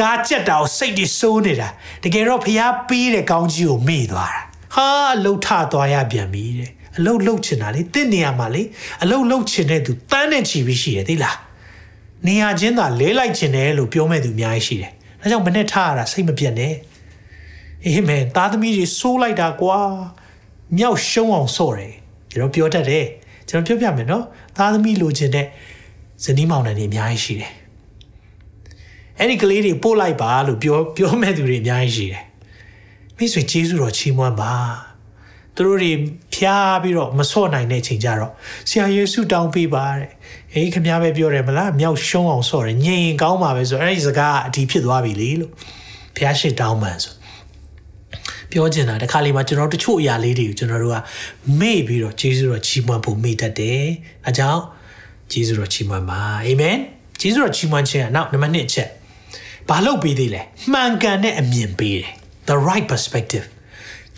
ကားချက်တာကိုစိတ်တွေစိုးနေတာတကယ်တော့ဖျားပေးတဲ့ကောင်းကြီးကိုမေ့သွားတာဟာလှုပ်ထသွားရပြန်ပြီတဲ့အလုတ်လှုပ်ချင်တာလေတင့်နေရမှာလေအလုတ်လှုပ်ချင်တဲ့သူတန်းနဲ့ချီပြီးရှိတယ်သိလား နေရာချင်းသာလဲလိုက်ခြင်းတယ်လို့ပြောမဲ့သူအများကြီးရှိတယ်။ဒါကြောင့်မနဲ့ထားရတာစိတ်မပြတ်နဲ့။အေးမန်သားသမီးတွေစိုးလိုက်တာကွာ။မြောက်ရှုံးအောင်ဆော့တယ်။ကျွန်တော်ပြောတတ်တယ်။ကျွန်တော်ပြောပြမယ်နော်။သားသမီးလိုချင်တဲ့ဇနီးမောင်နှံတွေအများကြီးရှိတယ်။အဲ့ဒီကလေးတွေပို့လိုက်ပါလို့ပြောပြောမဲ့သူတွေအများကြီးရှိတယ်။မိတ်ဆွေကျေးဇူးတော်ချီးမွမ်းပါ။ သူတို့တွေဖျားပြီးတော့မဆော့နိုင်တဲ့ချိန်ကြတော့ဆရာယေရှုတောင်းပေးပါတဲ့ဟေးခင်ဗျားပဲပြောတယ်မလားမြောက်ရှုံးအောင်ဆော့တယ်ညင်ရင်ကောင်းပါပဲဆိုအဲ့ဒီစကားအဒီဖြစ်သွားပြီလေလို့ဘုရားရှိတောင်းပန်ဆိုပြောချင်တာတခါလေးမှာကျွန်တော်တချို့အရာလေးတွေကိုကျွန်တော်တို့ကမေ့ပြီးတော့ဂျေဇုတော်ချီးမွမ်းဖို့မေ့တတ်တယ်အဲကြောင့်ဂျေဇုတော်ချီးမွမ်းပါအာမင်ဂျေဇုတော်ချီးမွမ်းခြင်းကနောက်နံပါတ်1အချက်ဘာလို့ပေးသေးလဲမှန်ကန်တဲ့အမြင်ပေးတယ် the right perspective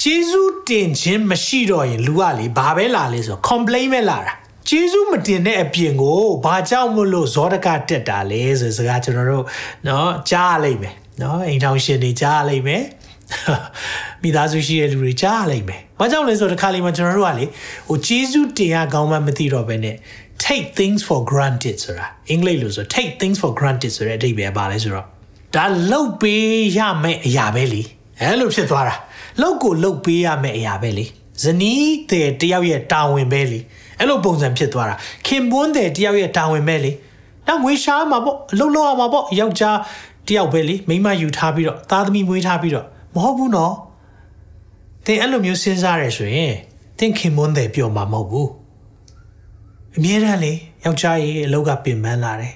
ဂျေဇုတင်ခြင်းမရှိတော့ရင်လူကလေဘာပဲလာလဲဆို complain ပဲလာတာကျေးဇူးမတင်တဲ့အပြင်ကိုဘာကြောင့်မလို့ဇောတကတက်တာလဲဆိုစကားကျွန်တော်တို့เนาะကြားရလိမ့်မယ်เนาะအိမ်ထောင်ရှင်တွေကြားရလိမ့်မယ်မိသားစုရှိတဲ့လူတွေကြားရလိမ့်မယ်။ဘာကြောင့်လဲဆိုတော့တစ်ခါလေးမှကျွန်တော်တို့ကလေဟိုကျေးဇူးတင်ရကောင်းမှမသိတော့ဘဲနဲ့ take things for granted ဆိုတာအင်္ဂလိပ်လိုဆို take things for granted ဆိုတဲ့အဓိပ္ပာယ်ပါလဲဆိုတော့ဒါလုတ်ပေးရမယ့်အရာပဲလေအဲ့လိုဖြစ်သွားတာ လုတ်ကိုလုတ်ပေးရမယ့်အရာပဲလေဇနီးတဲ့တယောက်ရဲ့တာဝန်ပဲလေအဲ့လိုပုံစံဖြစ်သွားတာခင်ပွန်းတဲ့တယောက်ရဲ့တာဝန်ပဲလေနောက်ငွေရှားမှာပေါ့အလုပ်လုပ်ရမှာပေါ့ယောက်ျားတယောက်ပဲလေမိမယူထားပြီးတော့သားသမီးမွေးထားပြီးတော့မဟုတ်ဘူးနော်သင်အဲ့လိုမျိုးစဉ်းစားရဆိုရင်သင်ခင်မွန်းတဲ့ပြောမှာမဟုတ်ဘူးအမြဲတမ်းလေယောက်ျားရဲ့အလုပ်ကပင်ပန်းလာတယ်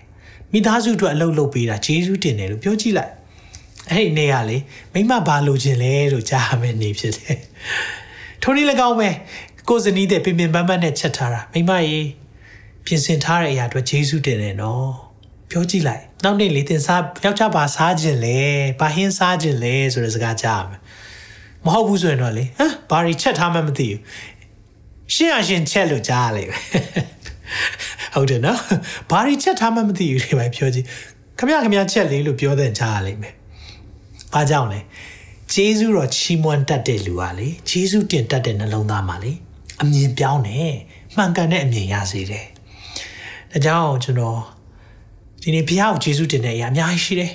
မိသားစုအတွက်အလုပ်လုပ်ပေးတာဂျေဇုတင်တယ်လို့ပြောကြည့်လိုက် အဲ့ဒီနေရလေမိမဘာလိုချင်လဲလို့ကြားရမယ်နေဖြစ်တယ်ထိုနည်း၎င်းပဲကိုယ်ဇနီးတဲ့ပင်ပင်ပန်းပန်းနဲ့ချက်ထားတာမိမရေပြင်ဆင်ထားတဲ့အရာအတွက်ဂျေစုတင်တယ်နော်ပြောကြည့်လိုက်နောက်နေ့လေတင်စားယောက်ျားဘာစားခြင်းလဲဘာဟင်းစားခြင်းလဲဆိုတဲ့စကားကြားရမယ်မဟုတ်ဘူးဆိုရင်တော့လေဟမ်ဘာတွေချက်ထားမှမသိဘူးရှင်းအရှင်းချက်လို့ကြားရလိမ့်မယ်ဟုတ်တယ်နော်ဘာတွေချက်ထားမှမသိဘူးတွေပဲပြောကြည့်ခမရခမရချက်လေးလို့ပြောတဲ့ကြားရလိမ့်မယ် ဘာကြောင့်လဲဂျေဇုတော်ချီးမွမ်းတတ်တဲ့လူကလေဂျေဇုတင်တတ်တဲ့နှလုံးသားမှာလေအမြင်ပြောင်းတယ်မှန်ကန်တဲ့အမြင်ရစေတယ်ဒါကြောင့်ကျွန်တော်ဒီနေ့ဘုရားကိုဂျေဇုတင်တဲ့အရာအများကြီးရှိတယ်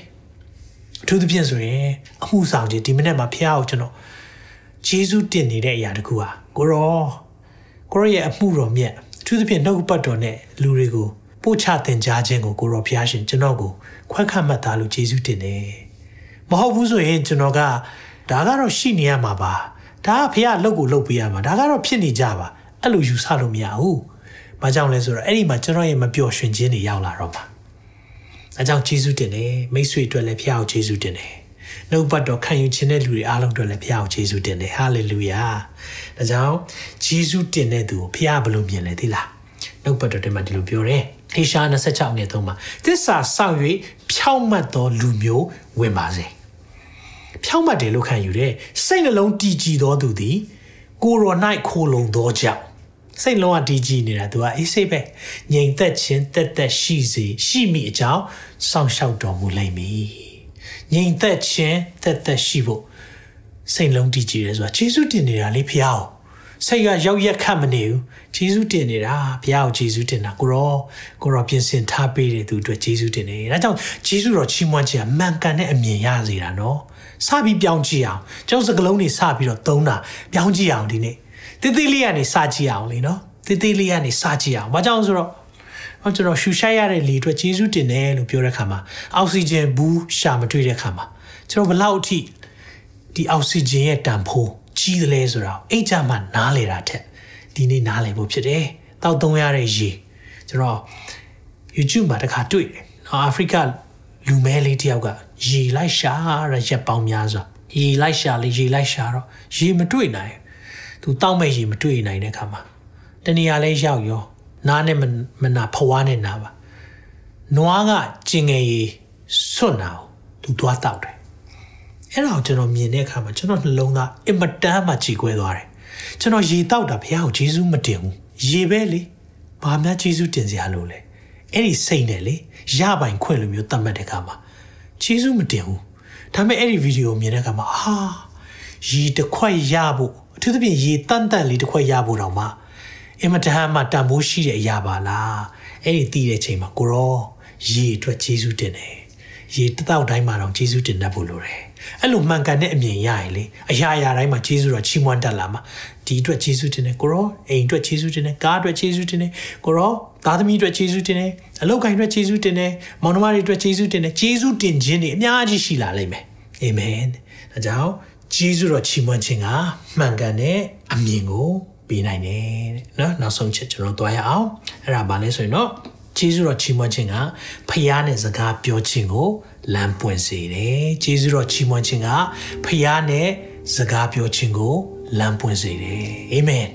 အထူးသဖြင့်ဆိုရင်အမှုဆောင်ခြင်းဒီမနေ့မှာဘုရားကိုကျွန်တော်ဂျေဇုတင်နေတဲ့အရာတခုဟာကိုရောကိုရောရဲ့အမှုတော်မြတ်အထူးသဖြင့်နှုတ်ပတ်တော်နဲ့လူတွေကိုပို့ချတင်ကြားခြင်းကိုကိုရောဘုရားရှင်ကျွန်တော်ကိုခွဲခတ်မှတ်သားလို့ဂျေဇုတင်တယ် မဟုတ်ဘူးဆိုရင်ကျွန်တော်ကဒါကတော့ရှိနေရမှာပါဒါကဖះလှုပ်ကိုလှုပ်ပေးရမှာဒါကတော့ဖြစ်နေကြပါအဲ့လိုယူဆလို့မရဘူး။ဘာကြောင့်လဲဆိုတော့အဲ့ဒီမှာကျွန်တော်ရဲ့မပျော်ရွှင်ခြင်းတွေရောက်လာတော့မှာ။အဲကြောင့်ဂျေဇုတင်တယ်မိတ်ဆွေအတွက်လည်းဖះကိုဂျေဇုတင်တယ်။နှုတ်ပတ်တော်ခံယူခြင်းတဲ့လူတွေအားလုံးအတွက်လည်းဖះကိုဂျေဇုတင်တယ်။ဟာလေလုယာ။ဒါကြောင့်ဂျေဇုတင်တဲ့သူကိုဖះဘယ်လိုမြင်လဲသိလား။နှုတ်ပတ်တော်ထဲမှာဒီလိုပြောတယ်။ဟေရှာ26နှစ်သုံးမှာသစ္စာစောင့်၍ဖြောင့်မတ်သောလူမျိုးဝင်ပါစေ။ ဖြောင့်မတ်တယ်လို့ခံယူတယ်စိတ်နှလုံးတည်ကြည်သောသူသည်ကိုရော၌ခိုလုံသောကြောင့်စိတ်လုံးကတည်ကြည်နေတာသူကအေးစိတ်ပဲငြိမ်သက်ခြင်းတက်တက်ရှိစေရှိမိအကြောင်းစောင့်ရှောက်တော်မူလိမ့်မည်ငြိမ်သက်ခြင်းတက်တက်ရှိဖို့စိတ်လုံးတည်ကြည်တယ်ဆိုတာယေရှုတင်နေတာလေဖျားစိတ်ကရောက်ရက်ခတ်မနေဘူးဂျေဇုတင်နေတာဘုရားကိုဂျေဇုတင်တာကိုရောကိုရောပြင်ဆင်ထားပေးတဲ့သူအတွက်ဂျေဇုတင်နေဒါကြောင့်ဂျေဇုတော်ချီးမွမ်းခြင်းကမှန်ကန်တဲ့အမြင်ရစေတာနော် စပြီးပြောင်းကြည့်အောင်ကျောင်းစကလုံးတွေစပြီးတော့သုံးတာပြောင်းကြည့်အောင်ဒီနေ့တိတိလေးကနေစကြည့်အောင်လေနော်တိတိလေးကနေစကြည့်အောင်ဘာကြောင့်ဆိုတော့ဟောကျွန်တော်ရှူရှိုက်ရတဲ့လေအတွက်ဂျေဇုတင်တယ်လို့ပြောတဲ့ခါမှာအောက်ဆီဂျင်ဘူးရှာမတွေ့တဲ့ခါမှာကျွန်တော်ဘလောက်အထိဒီအောက်ဆီဂျင်ရဲ့တန်ဖိုးကြီးတယ်လဲဆိုတော့အိတ်ကြမှာနားလေတာထက်ဒီနေ့နားလည်ဖို့ဖြစ်တယ်။တောက်သုံးရတဲ့ရေကျွန်တော် YouTube မှာတခါတွေ့တယ်။အာဖရိက လူမဲလေးတယောက်ကရေလိုက်ရှာရရက်ပေါင်းများစွာရေလိုက်ရှာလေရေလိုက်ရှာတော့ရေမတွေ့နိုင်သူတောက်မဲ့ရေမတွေ့နိုင်တဲ့ခါမှာတနေရာလဲရောက်ရောနားနဲ့မနာဖွားနဲ့နားပါနွားကကျင်ငယ်ရေစွန့်တာကိုသူသွားတောက်တယ်အဲ့ဒါကိုကျွန်တော်မြင်တဲ့အခါမှာကျွန်တော်နှလုံးသားအင်မတန်မှကြည်ကွဲသွားတယ်ကျွန်တော်ရေတောက်တာဘုရားကိုယေရှုမတင်ဘူးရေပဲလေဘာများယေရှုတင်စရာလို့လဲအဲ့ဒီစိတ်နဲ့လေ ရပိုင်ခွင့်လိုမျိုးတတ်မှတ်တဲ့အခါမှာယေရှုမတင်ဘူးဒါပေမဲ့အဲ့ဒီဗီဒီယိုမြင်တဲ့အခါမှာအာရေတစ်ခွက်ရဖို့အထူးသဖြင့်ရေတန်တန်လေးတစ်ခွက်ရဖို့တောင်မှအင်မတန်မှတန်ဖိုးရှိတဲ့အရာပါလားအဲ့ဒီတည်တဲ့ချိန်မှာကိုရောရေအတွက်ယေရှုတင်တယ်ရေတတောက်တိုင်းမှာတော့ယေရှုတင်တတ်ဖို့လိုတယ်အဲ့လိုမှန်ကန်တဲ့အမြင်ရရင်လေအရာရာတိုင်းမှာယေရှုတော်ချီးမွမ်းတတ်လာမှာဒီအတွက်ယေရှုတင်တယ်ကိုရောအိမ်အတွက်ယေရှုတင်တယ်ကားအတွက်ယေရှုတင်တယ်ကိုရော သားသမီးအတွက်ယေရှုတင်တယ်အလုပ်ကိုင်အတွက်ယေရှုတင်တယ်မောင်နှမတွေအတွက်ယေရှုတင်တယ်ယေရှုတင်ခြင်းတွေအများကြီးရှိလာလိမ့်မယ်အာမင်ဒါကြောင့်ယေရှုတော်ချီးမွမ်းခြင်းကမှန်ကန်တဲ့အမြင်ကိုပေးနိုင်တယ်เนาะနောက်ဆုံးချက်ကျွန်တော်သွားရအောင်အဲ့ဒါဘာလဲဆိုရင်တော့ဂျေဇုတော်ချီးမွမ်းခြင်းကဖခင်နဲ့စကားပြောခြင်းကိုလမ်းပွင့်စေတယ်ဂျေဇုတော်ချီးမွမ်းခြင်းကဖခင်နဲ့စကားပြောခြင်းကိုလမ်းပွင့်စေတယ်အာမင်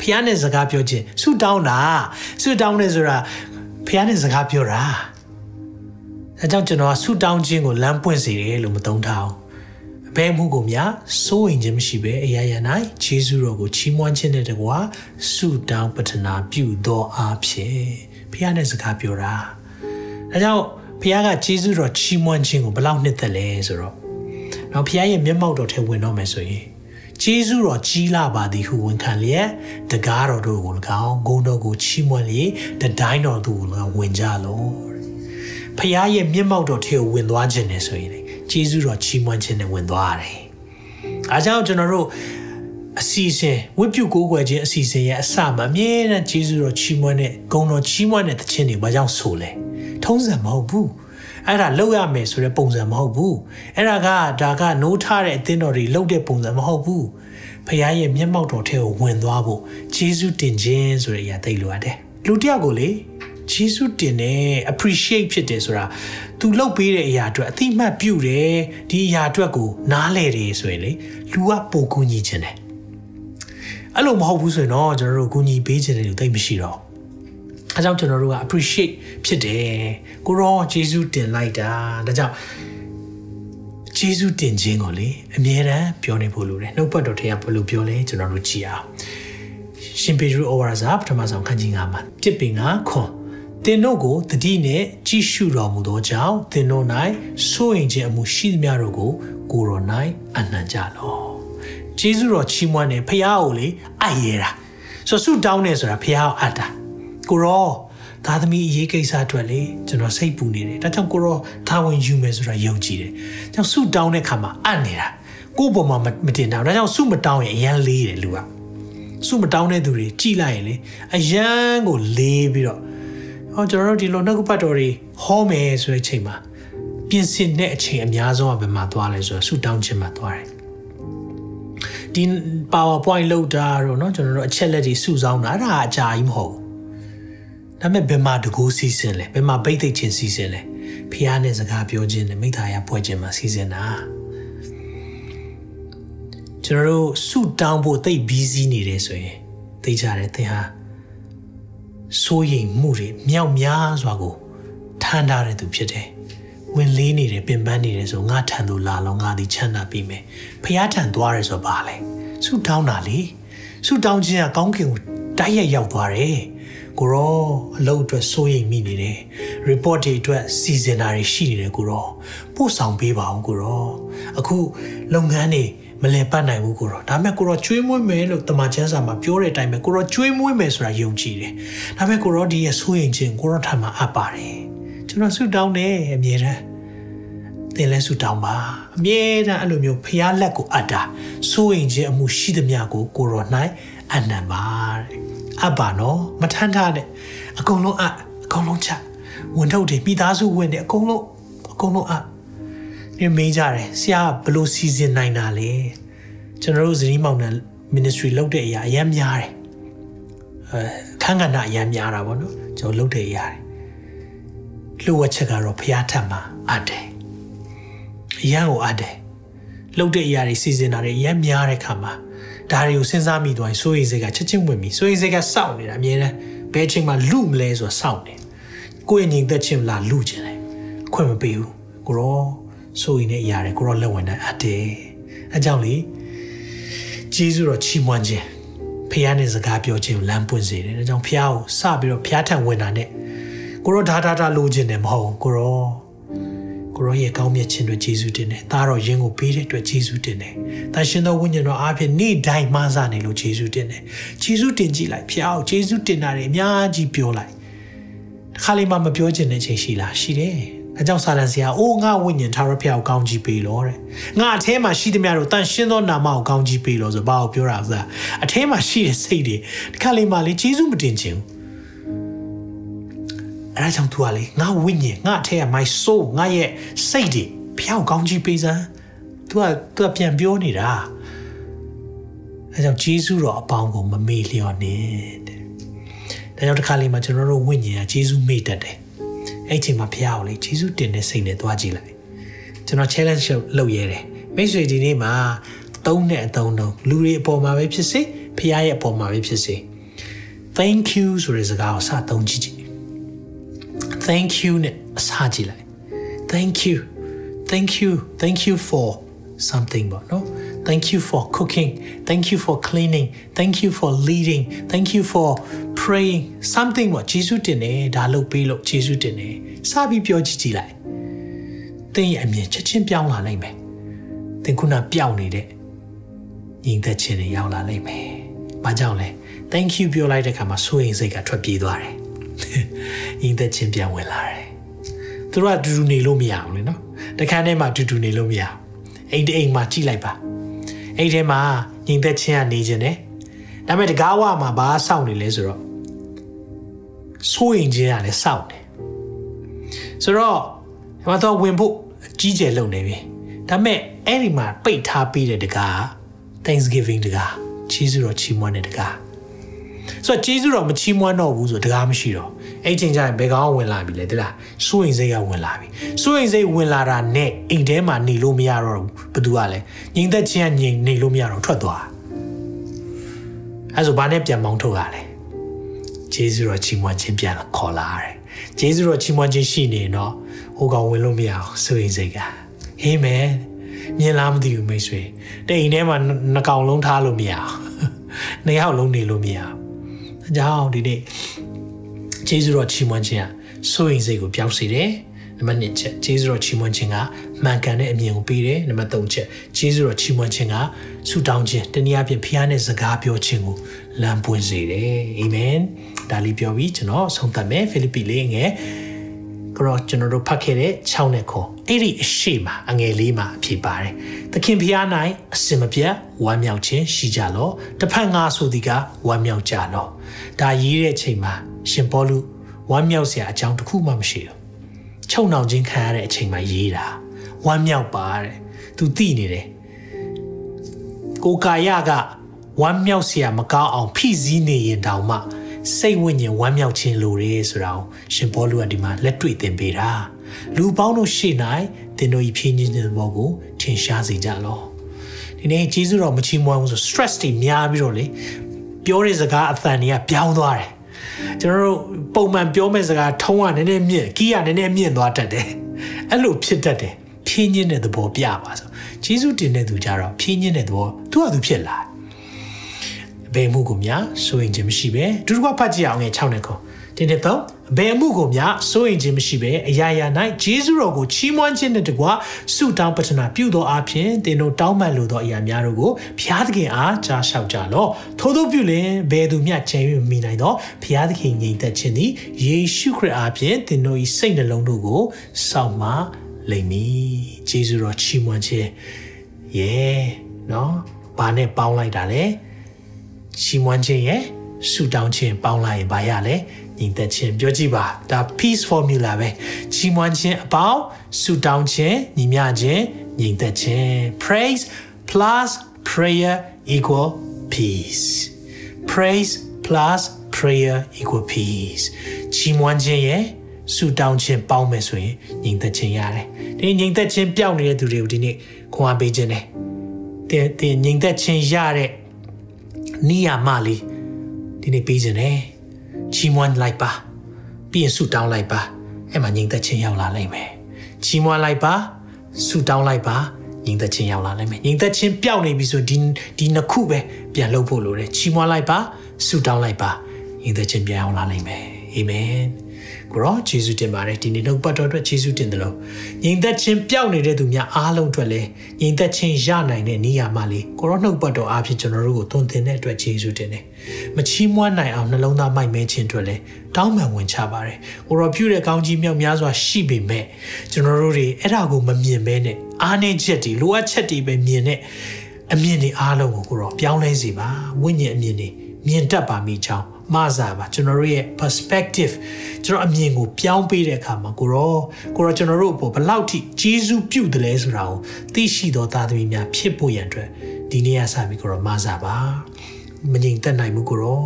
ဖခင်နဲ့စကားပြောခြင်းဆုတောင်းတာဆုတောင်းတယ်ဆိုတာဖခင်နဲ့စကားပြောတာအဲကြောင့်ကျွန်တော်ကဆုတောင်းခြင်းကိုလမ်းပွင့်စေတယ်လို့မသုံးထားဘူးဘယ်မှုကိုများစိုးရင်ခြင်းမရှိပဲအရာရာ၌ဂျေဇုတော်ကိုချီးမွမ်းခြင်းနဲ့တကွာဆုတောင်းပတနာပြုသောအားဖြင့်ဖခင်နဲ့စကားပြောတာဒါကြောင့်ဖခင်ကဂျေဇုတော်ချီးမွမ်းခြင်းကိုဘယ်လောက်နှစ်သက်လဲဆိုတော့တော့ဖခင်ရဲ့မျက်မှောက်တော်ထဲဝင်တော့မယ်ဆိုရင် ဂျေဇုတော်ကြီးလာပါသည်ဟုဝန်ခံလျက်တကားတော်တို့ကို၎င်းဂုဏ်တော်ကိုချီးမွမ်းလျက်တတိုင်းတော်တို့ကို၎င်းဝင်ကြလောဖခင်ရဲ့မျက်မှောက်တော်ထဲကိုဝင်သွားခြင်းနဲ့ဆိုရင်ဂျေဇုတော်ချီးမွမ်းခြင်းနဲ့ဝင်သွားရတယ်။အားကြောင့်ကျွန်တော်တို့အစီအစဉ်ဝိပုကိုးကွယ်ခြင်းအစီအစဉ်ရဲ့အစမှာအမြဲတမ်းဂျေဇုတော်ချီးမွမ်းတဲ့ဂုဏ်တော်ချီးမွမ်းတဲ့သခြင်းတွေဘာကြောင့်ဆိုလဲထုံးစံမဟုတ်ဘူး အဲ့ဒါလောက်ရမယ်ဆိုတဲ့ပုံစံမဟုတ်ဘူးအဲ့ဒါကဒါကနိုးထတဲ့အသင်းတော်တွေလောက်တဲ့ပုံစံမဟုတ်ဘူးဖခင်ရဲ့မျက်မှောက်တော်ထဲကိုဝင်သွားဖို့ဂျေဇုတင်ခြင်းဆိုတဲ့အရာသိလို့ရတယ်လူတယောက်ကိုလေဂျေဇုတင်တယ် appreciate ဖြစ်တယ်ဆိုတာ तू လုပ်ပေးတဲ့အရာအတွက်အတိမတ်ပြုတယ်ဒီအရာအတွက်ကိုနားလဲတယ်ဆိုရင်လေလူကပိုကူညီခြင်းတယ်အဲ့လိုမဟုတ်ဘူးဆိုရင်တော့ကျွန်တော်တို့ကူညီပေးခြင်းတွေတိတ်မရှိတော့ အဲကြောင့်ကျွန်တော်တို့က appreciate ဖြစ်တယ်ကိုရောဂျေဇုတင်လိုက်တာဒါကြောင့်ဂျေဇုတင်ခြင်းကိုလေအမြဲတမ်းပြောနေဖို့လိုတယ်နှုတ်ပတ်တော်ထဲကဘယ်လိုပြောလဲကျွန်တော်တို့ကြည့်အောင်ရှင်ပေတရုဩဝါဒစာပထမဆုံးခန်းကြီး9မှာတစ်ပင်ကခွန်သင်တို့ကိုတတိနှင့်ကြည့်ရှုတော်မူသောကြောင့်သင်တို့၌စိုးရင်ခြင်းအမှုရှိသမျှတို့ကိုကိုရော၌အနှံကြလော့ဂျေဇုတော်ချီးမွမ်းတယ်ဖခင်ကိုလေအပ်ရတာဆိုဆုတောင်းနေဆိုတာဖခင်ကိုအပ်တာ ကိုရောသားသမီးအရေးကိစ္စအတွက်လေကျွန်တော်စိတ်ပူနေတယ်ဒါကြောင့်ကိုရောသာဝန်ယူမယ်ဆိုတာယုံကြည်တယ်ကြောင့်ဆုတောင်းတဲ့ခါမှာအပ်နေတာကိုယ့်ဘုံမှာမတင်တာဒါကြောင့်ဆုမတောင်းရင်အရန်လေးတယ်လူကဆုမတောင်းတဲ့သူတွေကြည်လိုက်ရင်လေအရန်ကိုလေးပြီးတော့ဟောကျွန်တော်တို့ဒီလိုနှုတ်ကပတ်တော်တွေဟောမယ်ဆိုတဲ့အချိန်မှာပြင်ဆင်တဲ့အချိန်အများဆုံးကဘယ်မှာသွားလဲဆိုတော့ဆုတောင်းခြင်းမှာသွားတယ်ဒီ PowerPoint လောက်တာတော့เนาะကျွန်တော်တို့အချက်လက်တွေစုဆောင်းတာအဲ့ဒါအကြာကြီးမဟုတ် ဒါပေမဲ့ဘယ်မှာတကူစီစဉ်လဲဘယ်မှာဗိတ်သိက်ချင်းစီစဉ်လဲဖះနဲ့စကားပြောခြင်းနဲ့မိသားရပွဲခြင်းမှာစီစဉ်တာကျွန်တော်တို့ဆုတောင်းဖို့တိတ်ဘီးစီးနေတယ်ဆိုရင်သိကြတယ်သင်ဟာစိုးရိမ်မှုတွေမြောက်များစွာကိုထမ်းထားတဲ့သူဖြစ်တယ်ဝင်လေးနေတယ်ပင်ပန်းနေတယ်ဆိုငါထံသို့လာလောငါသည်ချမ်းသာပြီးမယ်ဖះထံသွားရဲဆိုပါလေဆုတောင်းတာလေဆုတောင်းခြင်းကကောင်းကင်ကိုတိုက်ရိုက်ရောက်သွားတယ် ကိုရောအလုပ်အတွက်စိုးရိမ်မိနေတယ် report တွေအတွက်စီစဉ်တာတွေရှိနေတယ်ကိုရောပို့ဆောင်ပေးပါအောင်ကိုရောအခုလုပ်ငန်းတွေမလည်ပတ်နိုင်ဘူးကိုရောဒါပေမဲ့ကိုရောကျွေးမွေးမယ်လို့တမန်ကျမ်းစာမှာပြောတဲ့အတိုင်းပဲကိုရောကျွေးမွေးမယ်ဆိုတာယုံကြည်တယ်ဒါပေမဲ့ကိုရောဒီရဲ့စိုးရိမ်ခြင်းကိုရောထပ်မှာအပ်ပါတယ်ကျွန်တော်ဆုတောင်းတယ်အမြဲတမ်းသင်လဲဆုတောင်းပါအမြဲတမ်းအဲ့လိုမျိုးဖျားလက်ကိုအပ်တာစိုးရင်ခြင်းအမှုရှိသမျှကိုကိုရော၌အနံပါတဲ့ အပ်ပါနော်မထမ်းထားနဲ့အကုန်လုံးအပ်အကုန်လုံးချဝန်ထုတ်တွေမိသားစုဝင်တွေအကုန်လုံးအကုန်လုံးအပ်ဒီမေးကြတယ်ဆရာဘလို့စီစဉ်နိုင်တာလဲကျွန်တော်တို့ဇနီးမောင်နှံ ministry လုပ်တဲ့အရာအများများတယ်အဲခန်းကဏ္ဍအများများတာပေါ့နော်ကျွန်တော်လုပ်တဲ့အရာတွေလှုပ်ဝက်ချက်ကတော့ဖျားထက်မှာအပ်တယ်အရန်ကိုအပ်တယ်လှုပ်တဲ့အရာတွေစီစဉ်တာတွေအရန်များတဲ့ခါမှာ ဒါတွေကိုစဉ်းစားမိသွားရင်စိုးရိမ်စိတ်ကချက်ချင်းဝင်ပြီစိုးရိမ်စိတ်ကစောင့်နေတာအမြဲတမ်းဘယ်အချိန်မှလူမလဲဆိုတော့စောင့်နေကိုယ့်ရဲ့ညီသက်ချင်းလာလူချင်တယ်ခွင့်မပေးဘူးကိုရောစိုးရိမ်တဲ့အရာတွေကိုရောလက်ဝင်တဲ့အပ်တယ်အဲကြောင့်လေဂျေဇုတော်ချီးမွမ်းခြင်းဖះနဲ့စကားပြောခြင်းကိုလမ်းပွင့်စေတယ်ဒါကြောင့်ဖះကိုစပြီးတော့ဖះထံဝင်တာနဲ့ကိုရောဓာတာတာလိုချင်တယ်မဟုတ်ကိုရော ကိုရောရဲ့ကောင်းမြတ်ခြင်းတွေယေရှုတင်တယ်။ဒါတော့ယင်းကိုပေးတဲ့အတွက်ယေရှုတင်တယ်။တန်ရှင်သောဝိညာဉ်တော်အားဖြင့်နေ့တိုင်းမဆနေလို့ယေရှုတင်တယ်။ယေရှုတင်ကြည့်လိုက်ဖျားကိုယေရှုတင်တာတွေအများကြီးပြောလိုက်။တစ်ခါလေးမှမပြောချင်တဲ့ချိန်ရှိလားရှိတယ်။အဲကြောင့်စာလန်ဆရာအိုးငါဝိညာဉ်သာရဖျားကိုကောင်းကြီးပေးလို့တဲ့။ငါအထဲမှာရှိသမျှတို့တန်ရှင်သောနာမကိုကောင်းကြီးပေးလို့ဆိုဘာကိုပြောတာလဲ။အထဲမှာရှိတဲ့စိတ်တွေတစ်ခါလေးမှလေယေရှုမတင်ချင်ဘူး။ အဲဒါကြောင့်သူကလေငါဝိညာဉ်ငါအထက်က my soul ငါရဲ့စိတ်တွေဖျောက်ကောင်းကြီးပေးစမ်းသူကသူကပြန်ပြောနေတာအဲကြောင့်ဂျေဇုတော်အပေါင်းကိုမမေ့လျော့နဲ့တဲ့ဒါကြောင့်တစ်ခါလေးမှာကျွန်တော်တို့ဝိညာဉ်ကဂျေဇုမေ့တတ်တယ်အဲ့ချိန်မှာဖျားကိုလေဂျေဇုတင်တဲ့စိတ်နဲ့တွားကြည့်လိုက်ကျွန်တော် challenge လုပ်ရဲတယ်မိတ်ဆွေဒီနေ့မှာသုံးတဲ့အသုံးတော့လူတွေအပေါ်မှာပဲဖြစ်စေဖျားရဲ့အပေါ်မှာပဲဖြစ်စေ thank you ဆိုတဲ့စကားကိုစသုံးကြည့်ကြည့် thank you နဲ့အစားကြည့်လိုက် thank you thank you thank you for something ပေါ့နော် thank you for cooking thank you for cleaning thank you for leading thank you for praying something ပေါ့ဂျေစုတင်တယ်ဒါလုပ်ပေးလို့ဂျေစုတင်တယ်စပြီးပြောကြည့်ကြည့်လိုက်သင်ရဲ့အမြင်ချက်ချင်းပြောင်းလာနိုင်မယ်သင်ခုနပြောင်းနေတဲ့ညီသက်ချင်းတွေရောက်လာနိုင်မယ်ဘာကြောင့်လဲ thank you ပြောလိုက်တဲ့အခါမှာစိုးရင်စိတ်ကထွက်ပြေးသွားတယ် ညီသက်ချင်းပြန်ဝင်လာတယ်သူတို့ကတူတူနေလို့မရဘူးလေနော်တခါတည်းမှာတူတူနေလို့မရအိမ်တအိမ်မှာကြည့်လိုက်ပါအိမ်ထဲမှာညီသက်ချင်းကနေခြင်းတယ်ဒါပေမဲ့တကားဝမှာဘာစောင့်နေလဲဆိုတော့စိုးရင်ချင်းကလည်းစောင့်တယ်ဆိုတော့ဒီမှာတော့ဝင်ဖို့ကြီးကျယ်လုံနေပြီဒါပေမဲ့အဲ့ဒီမှာပိတ်ထားပြီးတဲ့တကား Thanksgiving တကားချီးစုတော်ချီးမွမ်းတဲ့တကားဆိုတော့ဂျေဇုတော်မချီးမွမ်းတော့ဘူးဆိုတကားမရှိတော့ အဲ့ချိန်ကျရင်ဘယ်ကောင်ဝင်လာပြီလဲတိလားစိုးရင်စိတ်ကဝင်လာပြီစိုးရင်စိတ်ဝင်လာတာနဲ့အိမ်ထဲမှာနေလို့မရတော့ဘူးဘသူကလဲငြိမ်သက်ခြင်းကငြိမ်နေလို့မရတော့ထွက်သွားအဲ့ဆိုဘာနဲ့ပြန်မောင်းထုတ်ရလဲဂျေဇုတော်ချီးမွမ်းခြင်းပြန်ခေါ်လာရတယ်ဂျေဇုတော်ချီးမွမ်းခြင်းရှိနေတော့ဟိုကောင်ဝင်လို့မရအောင်စိုးရင်စိတ်ကဟေးမယ်မြင်လားမသိဘူးမိတ်ဆွေတိမ်ထဲမှာနှကောင်လုံးထားလို့မရအောင်နှစ်ယောက်လုံးနေလို့မရအောင်အကြောင်းဒီနေ့ဂျ ကျေးဇူးတော်ချီးမွမ်းခြင်းကစိုးရိမ်စိတ်ကိုပျောက်စေတယ်နံပါတ်1ချက်ကျေးဇူးတော်ချီးမွမ်းခြင်းကမှန်ကန်တဲ့အမြင်ကိုပေးတယ်နံပါတ်3ချက်ကျေးဇူးတော်ချီးမွမ်းခြင်းကဆုတောင်းခြင်းတနည်းအားဖြင့်ဖခင်နဲ့စကားပြောခြင်းကိုလမ်းပွင့်စေတယ်အာမင်ဒါလေးပြောပြီးကျွန်တော်ဆုံးသတ်မယ်ဖိလိပ္ပိလေးငယ်ကတော့ကျွန်တော်တို့ဖတ်ခဲ့တဲ့6နဲ့ခွန်အဲ့ဒီအရှိမှာအငယ်လေးမှာအဖြစ်ပါတယ်သခင်ဖျား၌အစင်မပြတ်ဝမ်းမြောက်ခြင်းရှိကြလောတစ်ဖက်ငါဆိုသည်ကဝမ်းမြောက်ကြလောဒါရေးတဲ့ချိန်မှာ ရှင်ပေါလုဝမ်းမြောက်စရာအကြောင်းတစ်ခုမှမရှိဘူးချုံနှောင်ခြင်းခံရတဲ့အချိန်မှာရေးတာဝမ်းမြောက်ပါတဲ့သူသိနေတယ်ကိုကာယကဝမ်းမြောက်စရာမကောင်းအောင်ဖိစီးနေရင်တောင်မှစိတ်ဝိညာဉ်ဝမ်းမြောက်ခြင်းလိုတယ်ဆိုတာကိုရှင်ပေါလုကဒီမှာလက်တွေ့သင်ပေးတာလူပေါင်းတို့ရှေ့၌သင်တို့ဤဖြင်းခြင်းတဲ့ဘောကိုထင်ရှားစေကြလောဒီနေ့ဂျေဇုတော်မချီးမွမ်းဘူးဆို stress တွေများပြီးတော့လေပြောတဲ့စကားအသံတွေကပြောင်းသွားတယ် ကျွန်တော်တို့ပုံမှန်ပြောမဲ့စကားထုံးကနည်းနည်းမြင့်ကီးကနည်းနည်းမြင့်သွားတတ်တယ်အဲ့လိုဖြစ်တတ်တယ်ဖြင်းခြင်းတဲ့သဘောပြပါဆိုဂျေဇုတင်တဲ့သူကြတော့ဖြင်းခြင်းတဲ့သဘောသူ့ဟာသူဖြစ်လာဘယ်မှုကိုများစိုးရင်ခြင်းမရှိပဲဒုတိယဖတ်ကြည့်အောင်ငယ်6နဲ့ခေါ တင်းတဲ့တော့ဘယ်မှုကိုများစိုးရင်ခြင်းမရှိပဲအရာရာ၌ဂျေဇုတော်ကိုချီးမွမ်းခြင်းနဲ့တကွာဆုတောင်းပတနာပြုသောအဖြစ်သင်တို့တောင်းပန်လိုသောအရာများတို့ကိုဘုရားသခင်အားကြားလျှောက်ကြလော့ထို့သောပြုလင်ဘယ်သူမျှချင်၍မိနိုင်သောဘုရားသခင်ငြိမ်သက်ခြင်းသည်ယေရှုခရစ်အားဖြင့်သင်တို့၏စိတ်နှလုံးတို့ကိုစောင့်မလိမ့်မည်ဂျေဇုတော်ချီးမွမ်းခြင်းယေနော်ဘာနဲ့ပေါင်းလိုက်တာလဲချီးမွမ်းခြင်းရဲ့ဆုတောင်းခြင်းပေါင်းလိုက်ရင်ဘာရလဲ ညီသက်ခြင်းပြောကြည့်ပါဒါ peace formula ပဲချီးမွမ်းခြင်းအပေါင်းဆုတောင်းခြင်းညီမျှခြင်းညီသက်ခြင်း praise plus prayer equal peace praise plus prayer equal peace ချီးမွမ်းခြင်းရဲ့ဆုတောင်းခြင်းပေါင်းမယ်ဆိုရင်ညီသက်ခြင်းရတယ်ဒီညီသက်ခြင်းပျောက်နေတဲ့သူတွေကိုဒီနေ့ခွန်အားပေးခြင်းတယ်တင်တင်ညီသက်ခြင်းရတဲ့နိယာမလေးဒီနေ့ပေးခြင်းတယ် ချီးမွမ်းလိုက်ပါပြီးရင်ဆုတောင်းလိုက်ပါအဲ့မှာညီသက်ခြင်းရောက်လာလိမ့်မယ်ချီးမွမ်းလိုက်ပါဆုတောင်းလိုက်ပါညီသက်ခြင်းရောက်လာလိမ့်မယ်ညီသက်ခြင်းပျောက်နေပြီဆိုဒီဒီနှစ်ခုပဲပြန်လုပ်ဖို့လိုတယ်ချီးမွမ်းလိုက်ပါဆုတောင်းလိုက်ပါညီသက်ခြင်းပြန်ရောက်လာလိမ့်မယ်အာမင် ကိုရောယေရှုတင်ပါတယ်ဒီနေ့နှုတ်ပတ်တော်အတွက်ယေရှုတင်တယ်လို့ညီသက်ချင်းပျောက်နေတဲ့သူများအားလုံးအတွက်လည်းညီသက်ချင်းရနိုင်တဲ့နေရာမှာလေကိုရောနှုတ်ပတ်တော်အားဖြင့်ကျွန်တော်တို့ကိုသွန်သင်တဲ့အတွက်ယေရှုတင်တယ်မချီးမွမ်းနိုင်အောင်နှလုံးသားမိုက်မဲခြင်းအတွက်လည်းတောင်းပန်ဝင်ချပါတယ်ကိုရောပြုတဲ့ကောင်းကြီးမြောက်များစွာရှိပေမဲ့ကျွန်တော်တို့တွေအဲ့ဒါကိုမမြင်ဘဲနဲ့အားနည်းချက်တွေလိုအပ်ချက်တွေပဲမြင်တဲ့အမြင်တွေအားလုံးကိုကိုရောပြောင်းလဲစေပါဝိညာဉ်အမြင်တွေမြင်တတ်ပါမိကြောင်း မစားပါကျွန်တော်တို့ရဲ့ perspective ကျွန်တော်အမြင်ကိုပြောင်းပေးတဲ့အခါမှာကိုရောကိုရောကျွန်တော်တို့အပေါ်ဘလောက်ထိဂျေဇူးပြုတယ်လဲဆိုတာကိုသိရှိတော်သားသမီးများဖြစ်ဖို့ရန်အတွက်ဒီနေ့ကစပြီးကိုရောမစားပါမငြိမ်သက်နိုင်မှုကိုရော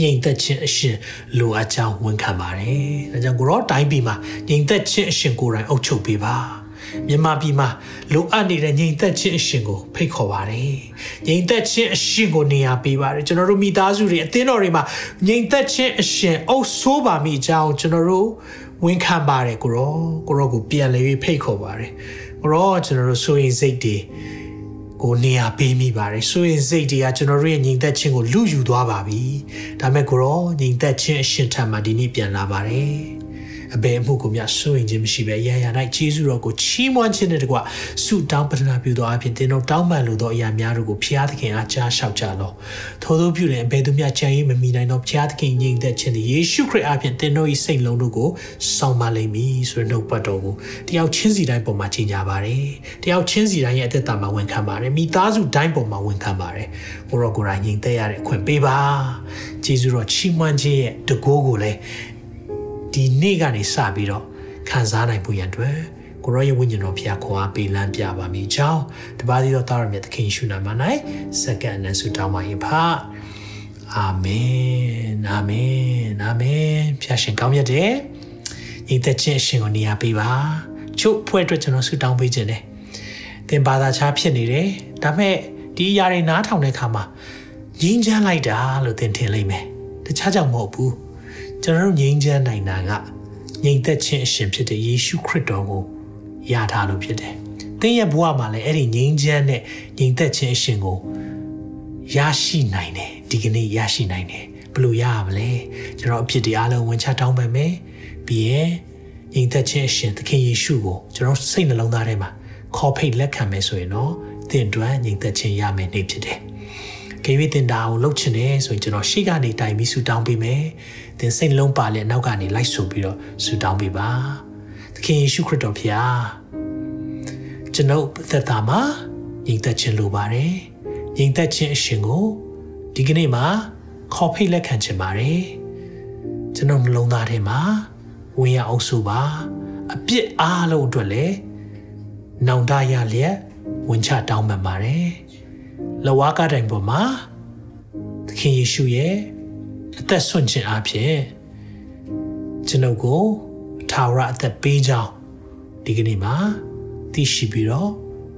ငြိမ်သက်ခြင်းအရှင်လိုအပ်ကြောင်းဝန်ခံပါတယ်။ဒါကြောင့်ကိုရောတိုင်းပြည်မှာငြိမ်သက်ခြင်းအရှင်ကိုယ်တိုင်အုပ်ချုပ်ပေးပါ။ မြန်မာပြည်မှာလိုအပ်နေတဲ့ငြိမ်သက်ခြင်းအရှင်ကိုဖိတ်ခေါ်ပါတယ်။ငြိမ်သက်ခြင်းအရှင်ကိုနေရာပေးပါတယ်။ကျွန်တော်တို့မိသားစုတွေအသင်းတော်တွေမှာငြိမ်သက်ခြင်းအရှင်အုပ်ဆိုးပါမိအကြောင်းကျွန်တော်တို့ဝန်ခံပါတယ်ကိုရောကိုရောကိုပြန်လေဖိတ်ခေါ်ပါတယ်။ကိုရောကျွန်တော်တို့ဆိုရင်စိတ်တွေကိုနေရာပေးမိပါတယ်ဆိုရင်စိတ်တွေကကျွန်တော်တို့ရဲ့ညီသက်ချင်းကိုလူယူသွားပါပြီဒါမဲ့ကိုရောညီသက်ချင်းအရှင်ထံမှာဒီနေ့ပြန်လာပါတယ် အဘယ်မှုကိုမြစိုးရင်ခြင်းမရှိပဲအရာရာ၌ကျေးဇူးတော်ကိုချီးမွမ်းခြင်းနဲ့တကွဆုတောင်းပတနာပြုသောအဖြစ်တင်တို့တောင်းပန်လိုသောအရာများတို့ကိုဖျားသခင်အားကြားလျှောက်ကြလောထို့သောပြုလင်အဘယ်သူမျှကြံရည်မမိနိုင်သောဖျားသခင်ညီသက်ခြင်းသည်ယေရှုခရစ်အားဖြင့်တင်တို့၏စိတ်လုံးတို့ကိုဆောင်မလိမ့်မည်ဆိုတဲ့နှုတ်ပတ်တော်ကိုတယောက်ချင်းစီတိုင်းပေါ်မှာကြီးညာပါတယ်တယောက်ချင်းစီတိုင်းရဲ့အသက်တာမှာဝန်ခံပါတယ်မိသားစုတိုင်းပေါ်မှာဝန်ခံပါတယ်ကိုရောကိုယ်တိုင်ညီသက်ရတဲ့အခွင့်ပေးပါကျေးဇူးတော်ချီးမွမ်းခြင်းရဲ့တကိုးကိုလည်း ဒီနေ့ကနေစပြီးတော့ခံစားနိုင်ဖို့ရန်အတွက်ကိုရောရဲ့ဝိညာဉ်တော်ဖျားခွာပေးလမ်းပြပါမိကြောင်းတပါးသီးတော်သားရမြတ်သခင်ရှုနာမ၌စက္ကန့်နဲ့ဆုတောင်းပါ၏ဖအာမင်အာမင်အာမင်ဖျားရှင်ကောင်းမြတ်တဲ့ဤသက်ချင်းရှင်ကိုနေရာပေးပါချုပ်ဖွဲ့အတွက်ကျွန်တော်ဆုတောင်းပေးခြင်းတယ်သင်ဘာသာခြားဖြစ်နေတယ်ဒါမဲ့ဒီအရာတွေနားထောင်တဲ့အခါမှာငြင်းချမ်းလိုက်တာလို့သင်ထင်လိမ့်မယ်တခြားကြောင့်မဟုတ်ဘူး ကျွန်တော်တို့ငြိမ်းချမ်းနိုင်တာကငြိမ်သက်ခြင်းအရှင်ဖြစ်တဲ့ယေရှုခရစ်တော်ကိုရထားလို့ဖြစ်တယ်။သင်ရဲ့ဘဝမှာလည်းအဲ့ဒီငြိမ်းချမ်းတဲ့ငြိမ်သက်ခြင်းအရှင်ကိုရရှိနိုင်တယ်ဒီကနေ့ရရှိနိုင်တယ်။ဘယ်လိုရရမလဲကျွန်တော်အဖြစ်ဒီအားလုံးဝင်ချတောင်းပန်မယ်ပြီးရင်ညီသက်ချင်းအရှင်သခင်ယေရှုကိုကျွန်တော်စိတ်နှလုံးသားထဲမှာခေါ်ဖိတ်လက်ခံမယ်ဆိုရင်တော့သင်တွန်းညီသက်ချင်းရမယ်နေဖြစ်တယ်ကေဝိတင်တာကိုလှုပ်ချင်တယ်ဆိုရင်ကျွန်တော်ရှေ့ကနေတိုင်ပြီးဆူတောင်းပေးမယ်။ သင်စိတ်လုံးပါလေနောက်ကနေလိုက်ဆိုပြီးတော့ဆူတောင်းပေးပါ။သခင်ယေရှုခရစ်တော်ဖျားကျွန်ုပ်သက်တာမှာညီသက်ခြင်းလိုပါတယ်။ညီသက်ခြင်းအရှင်ကိုဒီကနေ့မှာခေါ်ဖိတ်လက်ခံချင်ပါတယ်။ကျွန်တော်နှလုံးသားထဲမှာဝင်ရအောင်ဆိုပါအပြစ်အားလုံးအတွက်လည်းနောင်တရလျက်ဝင်ချတောင်းပန်ပါတယ်။လဝါကတိုင်ပေါ်မှာသခင်ယေရှုရဲ့ အသက်ဆွန့်ခြင်းအဖြစ်ကျွန်ုပ်ကိုထာဝရအသက်ပေးကြောင်းဒီကနေ့မှာသိရှိပြီးတော့